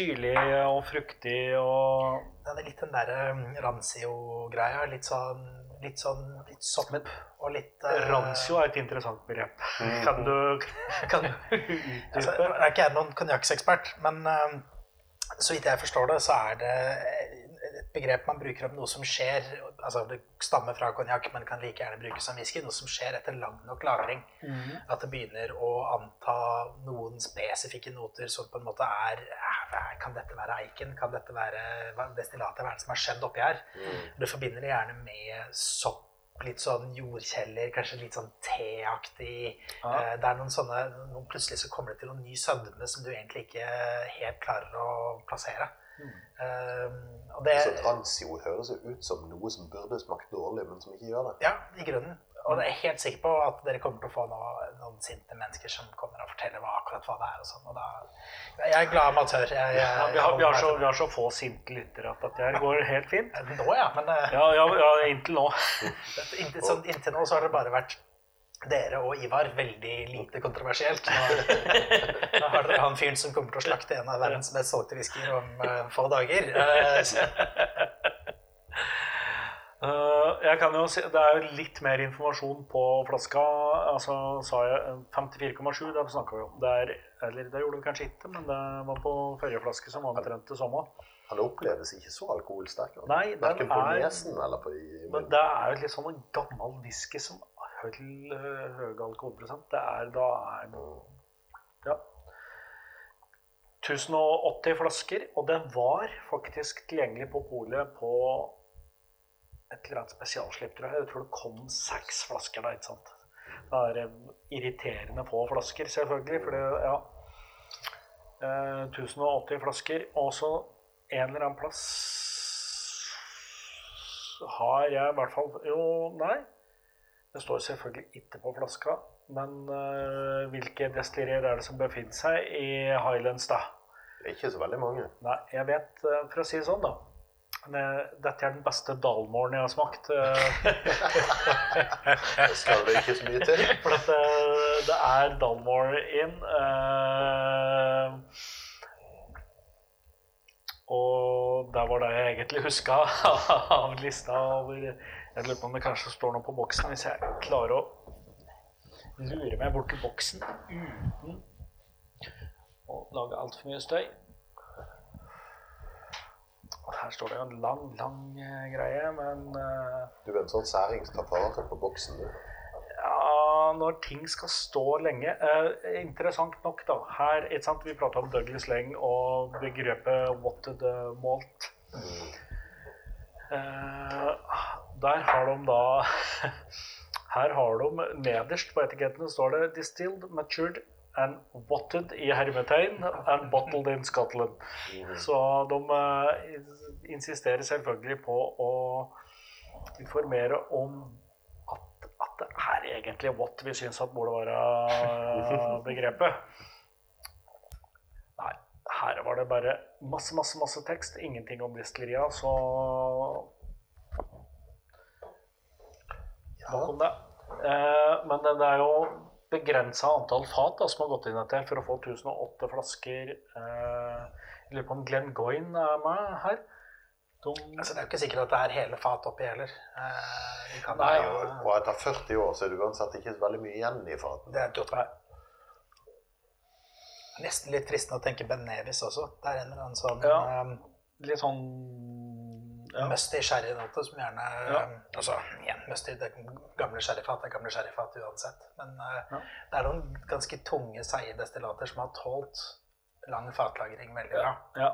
syrlig og fruktig og Ja, Det er litt den derre rancio-greia. Litt sånn litt sånn litt sopp og litt uh, Rancio er et interessant begrep. Kan du, kan du Altså, utdype? nå er ikke jeg noen konjakksekspert, men uh, så vidt jeg forstår det, så er det et begrep man bruker om noe som skjer altså Det stammer fra konjakk, men kan like gjerne brukes som whisky. Noe som skjer etter lang nok lagring. At det begynner å anta noen spesifikke noter som på en måte er eh, Kan dette være eiken? Kan dette være destillatet? Hva er det som har skjedd oppi her? Du forbinder det gjerne med sopp. Litt sånn jordkjeller, kanskje litt sånn teaktig. Ja. Eh, Det er noen sånne noen Plutselig så kommer det til noen ny sødme som du egentlig ikke helt klarer å plassere. Eh, og det Så transjord høres jo ut som noe som burde smakt dårlig, men som ikke gjør det. Ja, i grunnen. Og jeg er helt sikker på at dere kommer til å få noen, noen sinte mennesker som kommer og forteller hva, akkurat hva det er. og sånn. Og da, jeg er glad amatør. Jeg, jeg, Ja, vi, har, vi, har så, vi har så få sinte lyttere at dette går helt fint. Nå, ja. Men eh, Ja, ja, ja inntil nå. inntil, så, inntil nå så har det bare vært dere og Ivar veldig lite kontroversielt. Nå, nå har dere han fyren som kommer til å slakte en av verdens mest solgte whiskyer om uh, få dager. Eh, jeg kan jo si, Det er jo litt mer informasjon på flaska. altså sa jeg eh, 54,7, det snakka vi om. Det er, eller det gjorde vi kanskje ikke, men det var på forrige flaske som var omtrent det samme. Han oppleves ikke så alkoholsterk. Nei, den på er- nesen eller på i Men det er jo litt sånn en gammel whisky som har høy alkoholprosent. Det er da er Ja. 1080 flasker, og den var faktisk tilgjengelig på polet på et eller annet spesialslipp, tror jeg. Jeg tror det kom seks flasker da, ikke sant. Det er eh, irriterende få flasker, selvfølgelig, for det, ja. Eh, 1080 flasker. Og så en eller annen plass har jeg i hvert fall Jo, nei. Det står selvfølgelig ikke på flaska. Men uh, hvilke destillerier er det som befinner seg i Highlands, da? Ikke så veldig mange. Nei, jeg vet, eh, for å si det sånn, da. Det- Dette er den beste dalmålen jeg har smakt. eh. Det skal det ikke så mye til. For at det, det er Dalmore inn. eh, og det var det jeg egentlig huska av lista over Jeg lurer på om det kanskje står noe på boksen, hvis jeg klarer å lure meg bort til boksen uten å lage altfor mye støy. Her står det jo en lang, lang uh, greie, men uh, Du er en sånn særing som tar på boksen. du. Ja, når ting skal stå lenge Uh, Interessant nok, da. Her, ikke sant, Vi prata om Douglas Leng og begrepet the malt'. Eh, der har de da Her har de nederst på etikettene står det 'distilled, matured and wotted' i hermetegn and bottled in Scotland. Så de eh, insisterer selvfølgelig på å informere om at, at det er egentlig what vi syns at burde være begrepet. Nei, her var det bare masse, masse, masse tekst. Ingenting om distilleria, så Nok om det. Eh, men det er jo begrensa antall fat da, som har gått inn etter for å få 1008 flasker. Eh, jeg lurer på om Glenn Goyne er med her. De, Altså, det er jo ikke sikkert at det er hele fat oppi heller. Eh, kan Nei, jo, Og etter 40 år så er det uansett ikke så veldig mye igjen i faten. det er et godt poeng. Nesten litt fristende å tenke Ben Nevis også. Det er en eller annen sånn Ja. um... litt sånn ja. musty sherrynote som gjerne Ja. Altså, igjen, musty, det gamle sherryfat er gamle sherryfat uansett. Men eh, Ja. det er noen ganske tunge, seige destillater som har tålt lang fatlagring veldig bra. ja.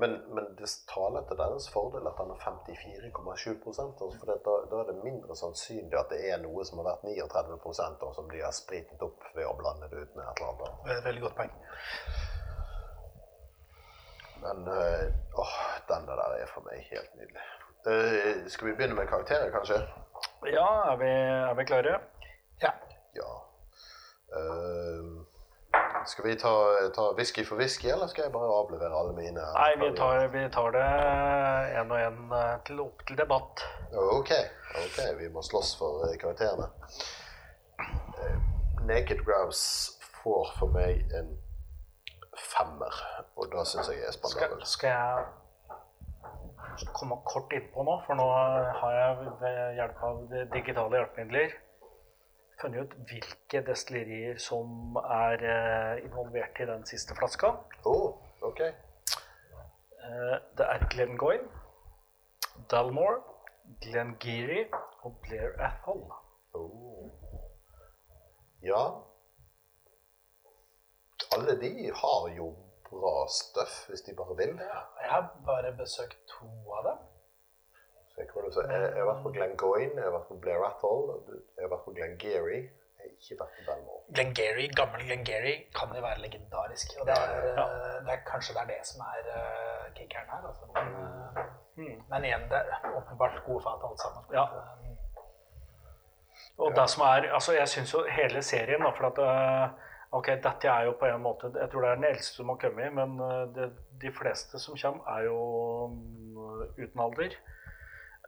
Men, men det taler til deres fordel at den er 54,7 altså for det, da, da er det mindre sannsynlig at det er noe som har vært 39 og som de har spritet opp ved å blande det ut med et eller annet. Veldig godt poeng. Men øh, åh, den der er for meg helt nydelig. Uh, skal vi begynne med karakterer, kanskje? ja er, vi, er vi klare? Ja. Ja. Uh, skal vi ta, ta whisky for whisky, eller skal jeg bare avlevere alle mine? Nei, vi tar, vi tar det én og én til opp til debatt. Ok, ok, vi må slåss for eh, karakterene. Uh, Naked Grouse får for meg en femmer, og da syns jeg er Skal, skal jeg komme kort innpå nå, for nå har jeg ved hjelp av digitale hjelpemidler funnet ut hvilke destillerier som er eh, involvert i den siste flaska. Oh, ok. Eh, det er Glengoyne, Dalmore, Glengeary og Blair Athol. Oh. Ja. Alle de har jo bra stuff hvis de bare vil. Jeg har bare besøkt to av dem. Jeg, jeg, jeg har vært på Glenn Goyne, jeg har vært på Blair Atoll, jeg har vært på Glengeary. Jeg har ikke vært på Belmore. Geary, gammel Glengarry kan jo være legendarisk. Og det er, Ja. eh, det er kanskje det er det som er uh, kickeren her. Altså. Men, uh, mm. men igjen, det er åpenbart gode fat alt sammen. Ja. Og Og det som er, altså Jeg syns jo hele serien da, for at eh, Ok, dette er jo på en måte Jeg tror det er den eldste som har kommet, men eh, det, de fleste som kommer, er jo mm, uten alder.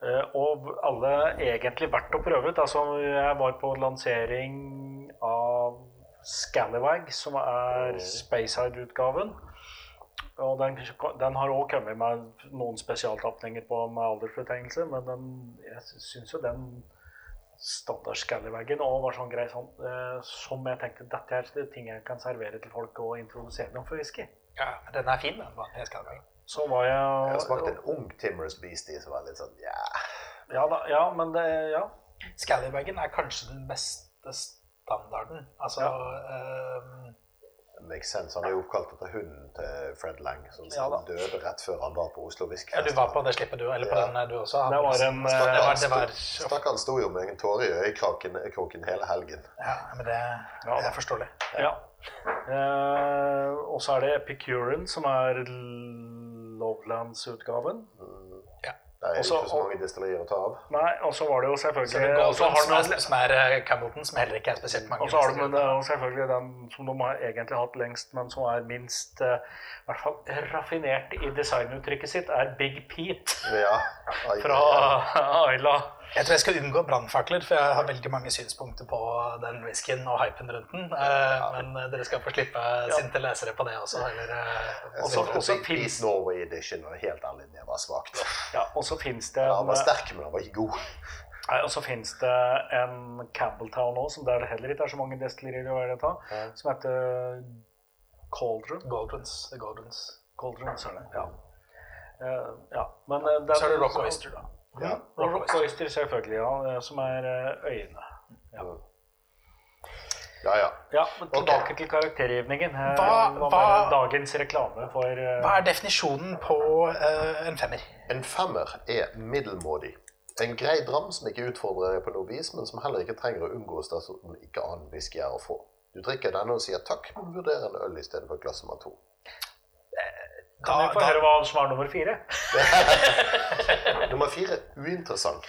Eh, og alle egentlig verdt å prøve ut. Altså, jeg var på lansering av Scallywag, som er Spacehide-utgaven. Og den, den har òg kommet med noen spesialtapninger på med aldersbetegnelse, men den, jeg syns jo den standard Scallywaggen og var sånn grei sånn, eh, som jeg tenkte dette er det ting jeg kan servere til folk og introdusere dem for whisky. ja, men den er fin, den. vanlige. Så var jeg Jeg har smakt en ung Timorous Beastie som var litt sånn ja. Ja, da, ja men det Ja. Scallywaggen er kanskje den beste standarden. Altså Ja. eh, Makes sense. Han er jo oppkalt etter hunden til Fred Lang, som Ja døde rett før han var på Oslo Ja, du var på det slippet, du. Eller på Ja. den du også. Det var en, det var, det Stakkaren Stakkaren sto jo med en tåre i øyekroken kroken hele helgen. Ja, men det, Ja. det er forståelig. Ja. Eh, og så er det Epicurean, som er Lovelands-utgaven. Det er Også- ikke så mange destillerier å ta av. Nei, og så var det jo selvfølgelig også og så har den, du som, er, er eh, som heller ikke er spesielt mange. Og så har du men, eh, selvfølgelig den som de har egentlig hatt lengst, men som er minst eh, i hvert fall raffinert i designuttrykket sitt, er Big Pete Ja. Ai, fra Ayla. Jeg tror jeg skal unngå brannfakler, for jeg har veldig mange synspunkter på den whiskyen og hypen rundt den. Eh, Men eh, dere skal få slippe sinte lesere på det også. Eller, eh, Og så- Jeg og finnes- East Norway Edition, og helt ærlig, det var svakt. Ja, og så fins det Ja, han var sterk, men han var ikke god. nei, og så finnes det en Campbelltown òg, som der det heller ikke er så mange destillerier ta, som heter Cauldron. Goldrons. The Goldrons. Cauldron, så er det. Ja. Ja. Men den- Så er det Rock Oyster, da. Ja. Rock Oyster, selvfølgelig, ja, som er eh, øyene. Ja. Ja, ja. Ja, men tilbake til karaktergivningen. Eh, Hva- Hva hva- dagens reklame for uh... Hva er definisjonen på uh, en femmer? En femmer er middelmådig. En grei dram som ikke utfordrer deg på noe vis, men som heller ikke trenger å unngås dersom ikke annen whisky er å få. Du drikker denne og sier takk, men vurderer en øl i stedet for et glass nummer to. Kan vi få da, høre hva som var nummer fire? Nummer fire uinteressant.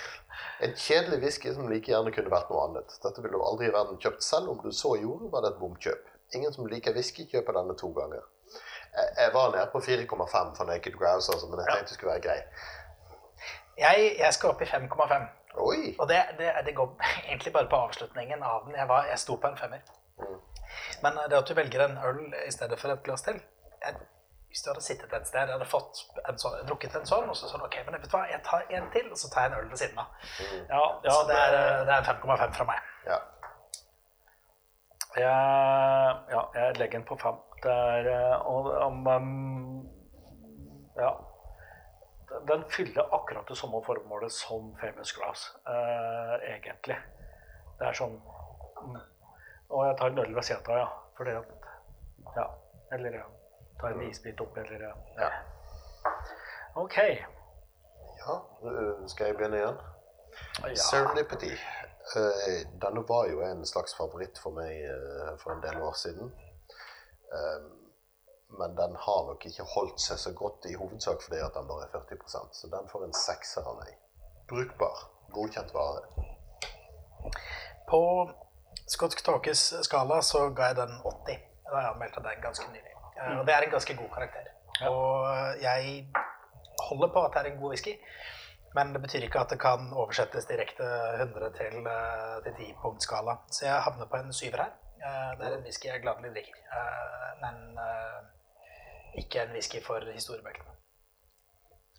En kjedelig whisky som like gjerne kunne vært noe annet. Dette ville du aldri i verden kjøpt selv. Om du så gjorde, var det et bomkjøp. Ingen som liker whisky, kjøper denne to ganger. Jeg, jeg var nede på 4,5 for Naked Grouse, altså, men jeg tenkte det skulle være grei. jeg, jeg skal opp i 5,5. Og det, det, det går egentlig bare på avslutningen av den. Jeg, var, jeg sto på en femmer. Men det at du velger en øl i stedet for et glass til jeg, Hvis du hadde sittet et sted, jeg hadde fått en sånn, drukket en sånn, og så sånn Ok, men vet du hva, jeg tar en til, og så tar jeg en øl ved siden av. Ja, ja så det er, det er 5,5 fra meg. Ja. jeg, ja, jeg legger den på fem. Det er eh, og, om, um, Ja. Den fyller akkurat det samme formålet som Famous Glass, uh, egentlig. Det er sånn mm. Og jeg tar en øl ved siden av, ja. Fordi at Ja. Eller jeg tar en isbit opp, eller ja. OK. ja. øh, Skal jeg begynne igjen? Ja. Serendipity. Eh, denne var jo en slags favoritt for meg eh, for en del år siden. Eh, men den har nok ikke holdt seg så godt, i hovedsak fordi at den bare er 40% Så den får en sekser av meg. Brukbar. Godkjent vare. På Skotsk Tåkes skala så ga jeg den 80. Da jeg anmeldte den ganske nylig. Eh, Og det er en ganske god karakter. Og jeg holder på at det er en god whisky, men det betyr ikke at det kan oversettes direkte 100 til, eh, til 10 punktskala. Så jeg havner på en syver her. Eh, Det er en whisky jeg gladelig drikker, eh, men ikke en whisky for historiebøkene.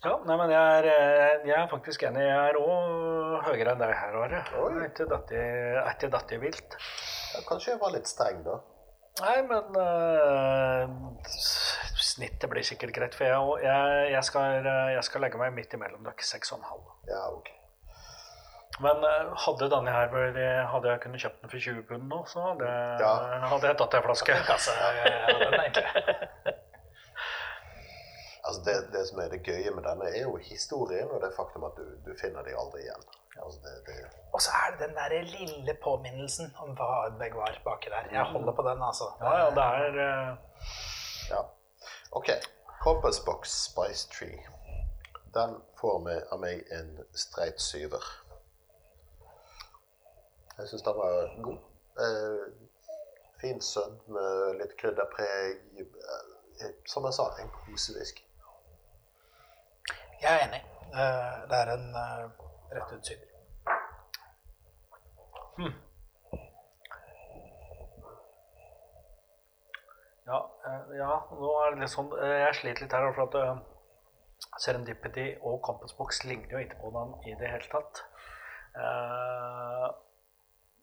Ja, nei, men jeg er, jeg er faktisk enig. Jeg er òg høyere enn deg her, Are. Er er ikke dette vilt. Ja, kanskje jeg var litt streng, da. Nei, men uh, snittet blir sikkert greit. For jeg, jeg, jeg, skal, eh, jeg skal legge meg midt imellom dere, 6,5. Ja, ok. Men eh, hadde denne her Hadde jeg kunnet kjøpt den for 20 pund nå, så hadde, Ja. hadde jeg tatt en flaske. Ja, den. Altså det, det som er det gøye med denne, er jo historien og det faktum at du, du finner de aldri igjen. Altså det, det, Og så er det den der lille påminnelsen om hva Ardbeg var baki der. Jeg holder på den, altså. Ja, ja, det er uh... ja. Ok. Compass Box Spice Tree. Den får med, av meg en streit syver. Jeg syns den var god. Eh, fin med litt krydderpreg. Eh, som jeg sa, en kosewhisky. Jeg er enig. Eh, Det er en eh, rett ut syver. Ja, eh, ja, nå er det litt sånn Jeg sliter litt her, for at Serendipity og Campus Box ligner jo ikke på hverandre i det hele tatt.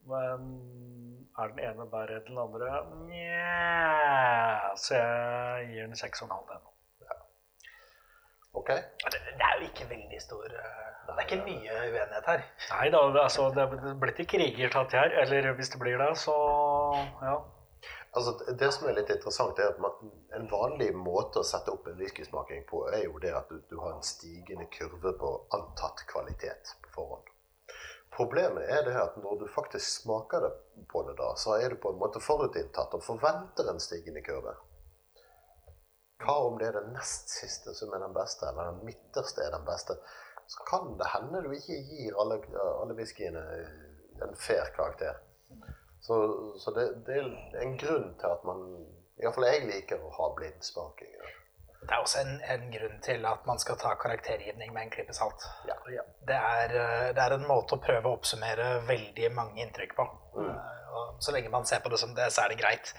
Men er den ene bedre enn den andre? Nja Så jeg gir den 6,5 den. Ok? Det, det er jo ikke veldig stor eh, Det er ikke mye uenighet her. Nei da, det- altså, det blir ikke krigertatt her. Eller hvis det blir det, så ja. Altså, det som er litt interessant, er at man, en vanlig måte å sette opp en whiskysmaking på, er jo det at du, du har en stigende kurve på antatt kvalitet på forhånd. Problemet er det at når du faktisk smaker det på det, da, så er du på en måte forutinntatt og forventer en stigende kurve. Hva om det er den nest siste som er den beste, eller den midterste er den beste? Så kan det hende du ikke gir alle, alle whiskyene en fair karakter. Så, så det, det, er en grunn til at man Iallfall jeg liker å ha blindsmaking. Det er også en, en, grunn til at man skal ta karaktergivning med en klype salt. Ja. Det, er, det, er, en måte å prøve å oppsummere veldig mange inntrykk på. Mm. Og så lenge man ser på det som det, så er det greit.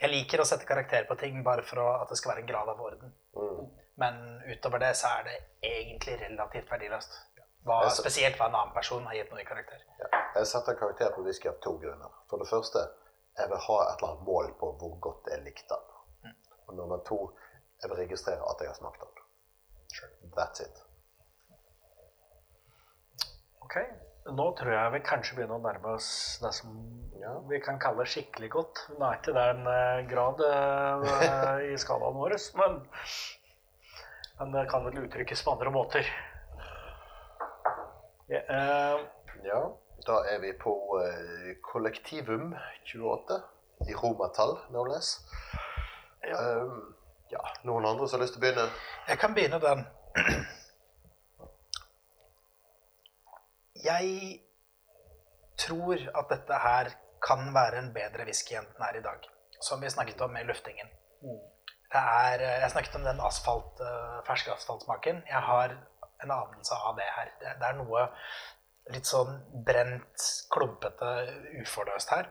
Jeg liker å sette karakter på ting bare for at det skal være en grad av orden. Mm. Men utover det så er det egentlig relativt verdiløst. Hva, spesielt hva en annen person har gitt noe i karakter. Ja. Jeg setter karakter på whisky av to grunner. For det første, jeg vil ha et eller annet mål på hvor godt jeg likte den. Mm. Og nummer to, jeg vil registrere at jeg har smakt den. Sure. That's it. Ok. Nå tror jeg vi kanskje begynner å nærme oss det som ja. vi kan kalle skikkelig godt. Nå er ikke det en uh, grad uh, i skalaen vår, men, men, det kan vel uttrykkes på andre måter. Ja, uh, ja da er vi på kollektivum 28 i romertall, no less. Ja. Um, ja, Noen andre som har lyst til å begynne? Jeg kan begynne den. Jeg tror at dette her kan være en bedre whisky enn den er i dag. Som vi snakket om med luftingen. Det er, jeg snakket om den asfalt, uh, ferske asfaltsmaken. Jeg har en anelse av det her. Det, det er noe litt sånn brent, klumpete, uforløst her.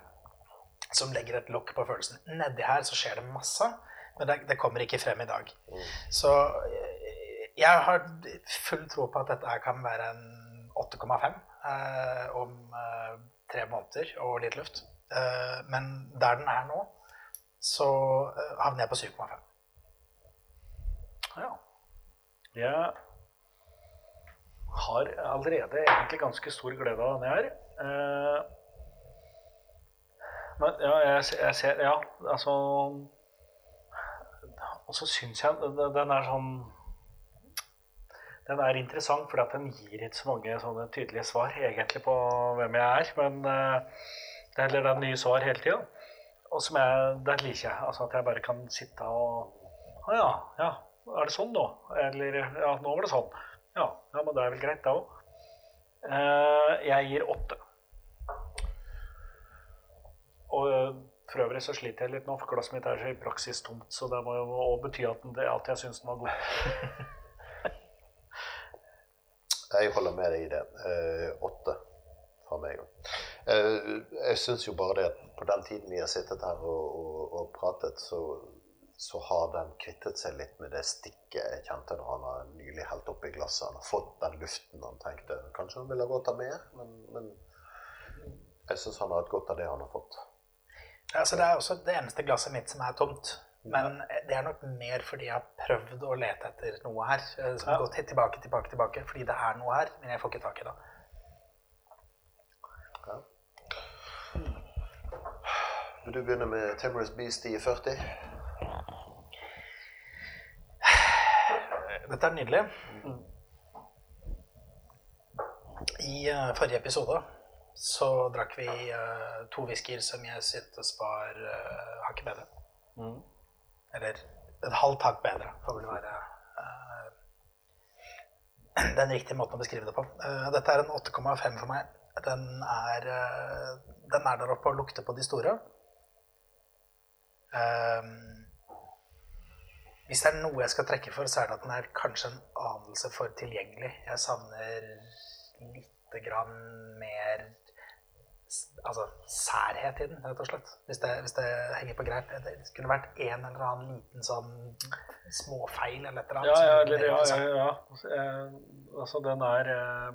Som legger et lokk på følelsen. Nedi her så skjer det masse. Men det, det kommer ikke frem i dag. Mm. Så eh, jeg har full tro på at dette kan være en 8,5 eh, om eh, tre måneder og litt luft. Eh, men der den er nå, så havner jeg på 7,5. Ja. Jeg har allerede egentlig ganske stor glede av denne her. Men ja, jeg, jeg ser Ja, altså og så syns jeg den er sånn Den er interessant fordi den gir ikke så mange sånne tydelige svar egentlig på hvem jeg er. Men uh, det er den nye svar hele tida. Og som jeg, det liker jeg. Altså at jeg bare kan sitte og Å ja, ja. Er det sånn nå? Eller ja, nå var det sånn. Ja, ja men det er vel greit, det òg. Eh, jeg gir åtte. Og for øvrig så sliter jeg litt nå, for glasset mitt er så i praksis tomt. Så det må jo bety at, at jeg syns den var god. jeg holder med deg i det. Eh, åtte fra meg òg. Eh, jeg syns jo bare det at på den tiden vi har sittet her og, og, og pratet, så, så, har den kvittet seg litt med det stikket jeg kjente når han har nylig helt oppi glasset. Han har fått den luften han tenkte Kanskje han ville gått av mer, men, men jeg syns han har hatt godt av det han har fått. Altså, det er også det eneste glasset mitt som er tomt. Men det er nok mer fordi jeg har prøvd å lete etter noe her. Så har gått tilbake, tilbake, tilbake. Fordi det er noe her, men jeg får ikke tak i det. Ja. Vil du begynne med Timorous Beast i 40? Dette er nydelig. I uh, forrige episode så drakk vi uh, to whiskyer som jeg syntes var uh, hakket bedre. Mm. Eller et halvt hakk bedre, får vel være uh, den riktige måten å beskrive det på. Uh, dette er en 8,5 for meg. Den er, den er der oppe og lukter på de store. hvis det er noe jeg skal trekke for, så er det at den er kanskje en anelse for tilgjengelig. Jeg savner lite grann mer altså, særhet i den, rett og slett. Hvis det, hvis det henger på greip. Det kunne vært en eller annen liten sånn småfeil eller et eller annet. Ja, ja, eller, ja, ja, ja. Eh, altså, den er eh,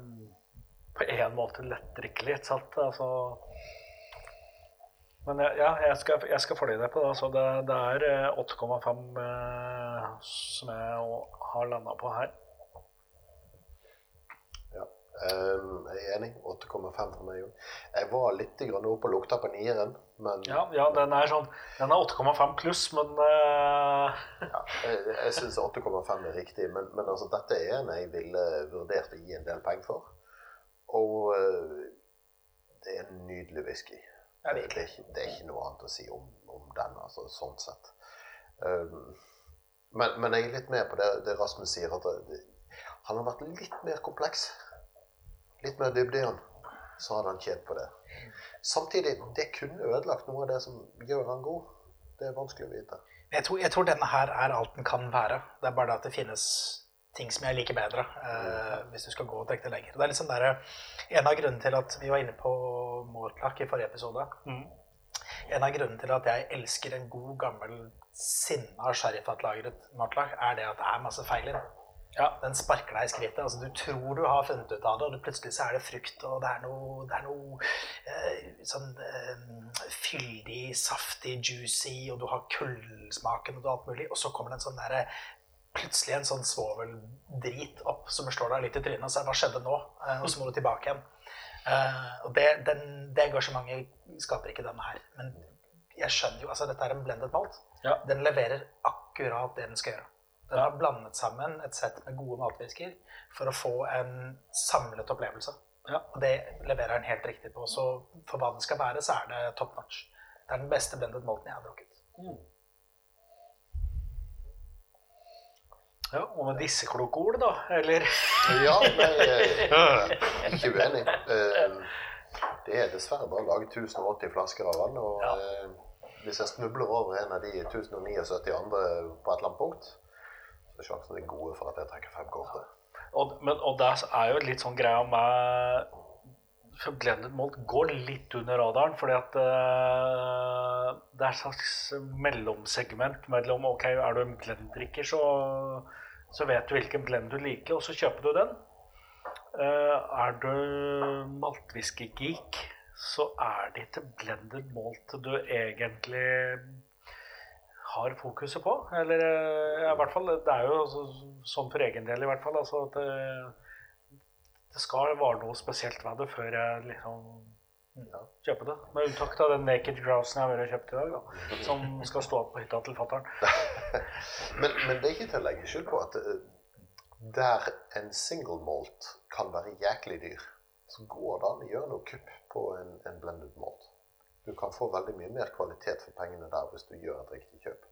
på en måte lettdrikkelig, sant. Altså men ja, jeg skal, jeg skal følge deg på det. Altså, det, det er 8,5 eh, eh, som jeg har landa på her. Um, jeg er enig. 8,5 for meg òg. Jeg var litt grann oppe og lukta på nieren, men Ja, ja den er sånn Den er 8,5 pluss, men uh... ja, Jeg, jeg syns 8,5 er riktig, men, men altså, dette er en jeg ville vurdert å gi en del penger for. Og uh, det er en nydelig whisky. Det, er ikke, det, er ikke, noe annet å si om, om den, altså, sånn sett. Um, men, men, jeg er litt med på det, det Rasmus sier, at han har vært litt mer kompleks litt mer dybde i han, så hadde han tjent på det. Samtidig, det kunne ødelagt noe av det som gjør han god. Det er vanskelig å vite. Jeg tror, jeg tror denne her er alt den kan være. Det er bare det at det finnes ting som jeg liker bedre, eh, hvis du skal gå og trekke det lenger. Det er liksom der, En av grunnene til at vi var inne på Mortlach i forrige episode mm. En av grunnene til at jeg elsker en god, gammel, sinna sherryfatlagret Mortlach, er det at det er masse feil i den. Ja, Den sparker deg i skrittet. Altså, du tror du har funnet ut av det, og plutselig så er det frukt, og det er noe, det er noe eh, sånn eh, fyldig, saftig, juicy, og du har kullsmaken og alt mulig, og så kommer det en sånn derre Plutselig en sånn svoveldrit opp som slår deg litt i trynet og sier 'hva skjedde nå?' Eh, og så må du tilbake igjen. Eh, og det, den, det engasjementet skaper ikke denne her. Men jeg skjønner jo altså Dette er en blended malt. Ja. Den leverer akkurat det den skal gjøre. Den har blandet sammen et sett med gode matfisker for å få en samlet opplevelse. Ja. Og det leverer den helt riktig på. Så for hva den skal være, så er det top notch. Det er den beste blended molten jeg har drukket. Mm. Ja, og med disse kloke ord, da? Eller? ja, nei, er ikke uenig. Eh, det er dessverre bare laget 1080 flasker av vann. Og ja. Eh, hvis jeg snubler over en av de 1079 andre på et eller annet punkt, sjansene er gode for at jeg trekker fem kortet. Og, men, og det er jo litt sånn greia med for Blended Malt går litt under radaren, fordi at uh, det er et slags mellomsegment mellom ok, er du en blenddrikker, så, så vet du hvilken blend du liker, og så kjøper du den. Uh, er du maltwhisky-geek, så er det ikke blended malt du egentlig har fokuset på. Eller eh, ja, i hvert fall, det er jo sånn for egen del i hvert fall. Altså, at det, det skal være noe spesielt ved det før jeg liksom kjøper det. Med unntak av den naked grousen jeg har vært kjøpt i dag, da, som skal stå på hytta til fatter'n. men, men, det er ikke til å legge skjul på at eh, der en single malt kan være jæklig dyr, så går det an å gjøre noe kupp på en, en blended malt du kan få veldig mye mer kvalitet for pengene der hvis du gjør et riktig kjøp.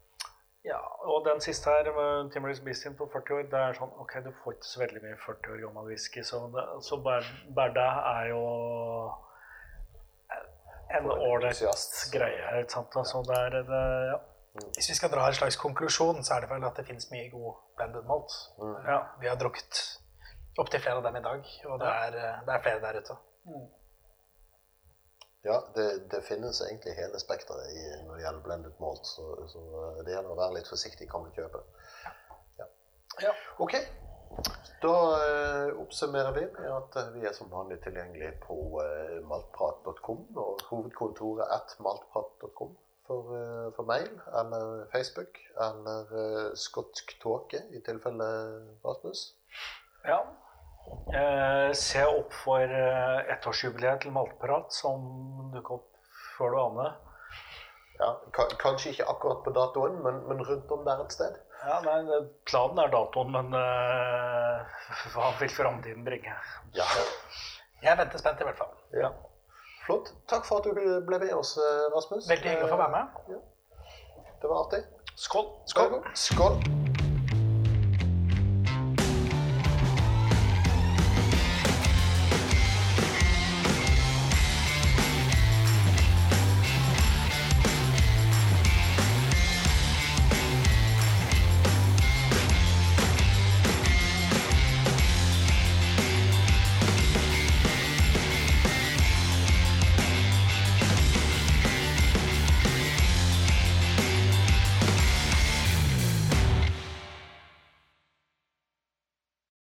Ja, og den siste her, med Timberlake Bistin på 40 år, det er sånn Ok, du får ikke så veldig mye 40 år gammel whisky, så, det, så bare, bare det er jo en ålreit greie. ikke sant? Altså, det er, det, ja. Mm. Hvis vi skal dra en slags konklusjon, så er det vel at det finnes mye god blended malt. Mm. Ja, vi har drukket opptil flere av dem i dag, og det er, det er flere der ute. Mm. Ja, det, det, finnes egentlig hele spekteret når det gjelder blendet malt, så, så, det gjelder å være litt forsiktig hva man kjøper. Ja. ja. Ok. Da eh, oppsummerer vi med at uh, vi er som vanlig tilgjengelig på eh, maltprat.com og hovedkontoret at maltprat.com for, for, mail eller Facebook eller skotsk tåke i tilfelle Rasmus. Ja. Eh, se opp for eh, ettårsjubileet til Maltprat som dukker opp før du aner. Ja, Kanskje ikke akkurat på datoen, men, men, rundt om der et sted? Ja, nei, Planen er datoen, men uh, hva vil framtiden bringe? Ja. Jeg venter spent, i hvert fall. Ja. Flott. Takk for at du ble med oss, Rasmus. Veldig hyggelig å få være med. Ja. Det var artig. Skål. Skål. Skål.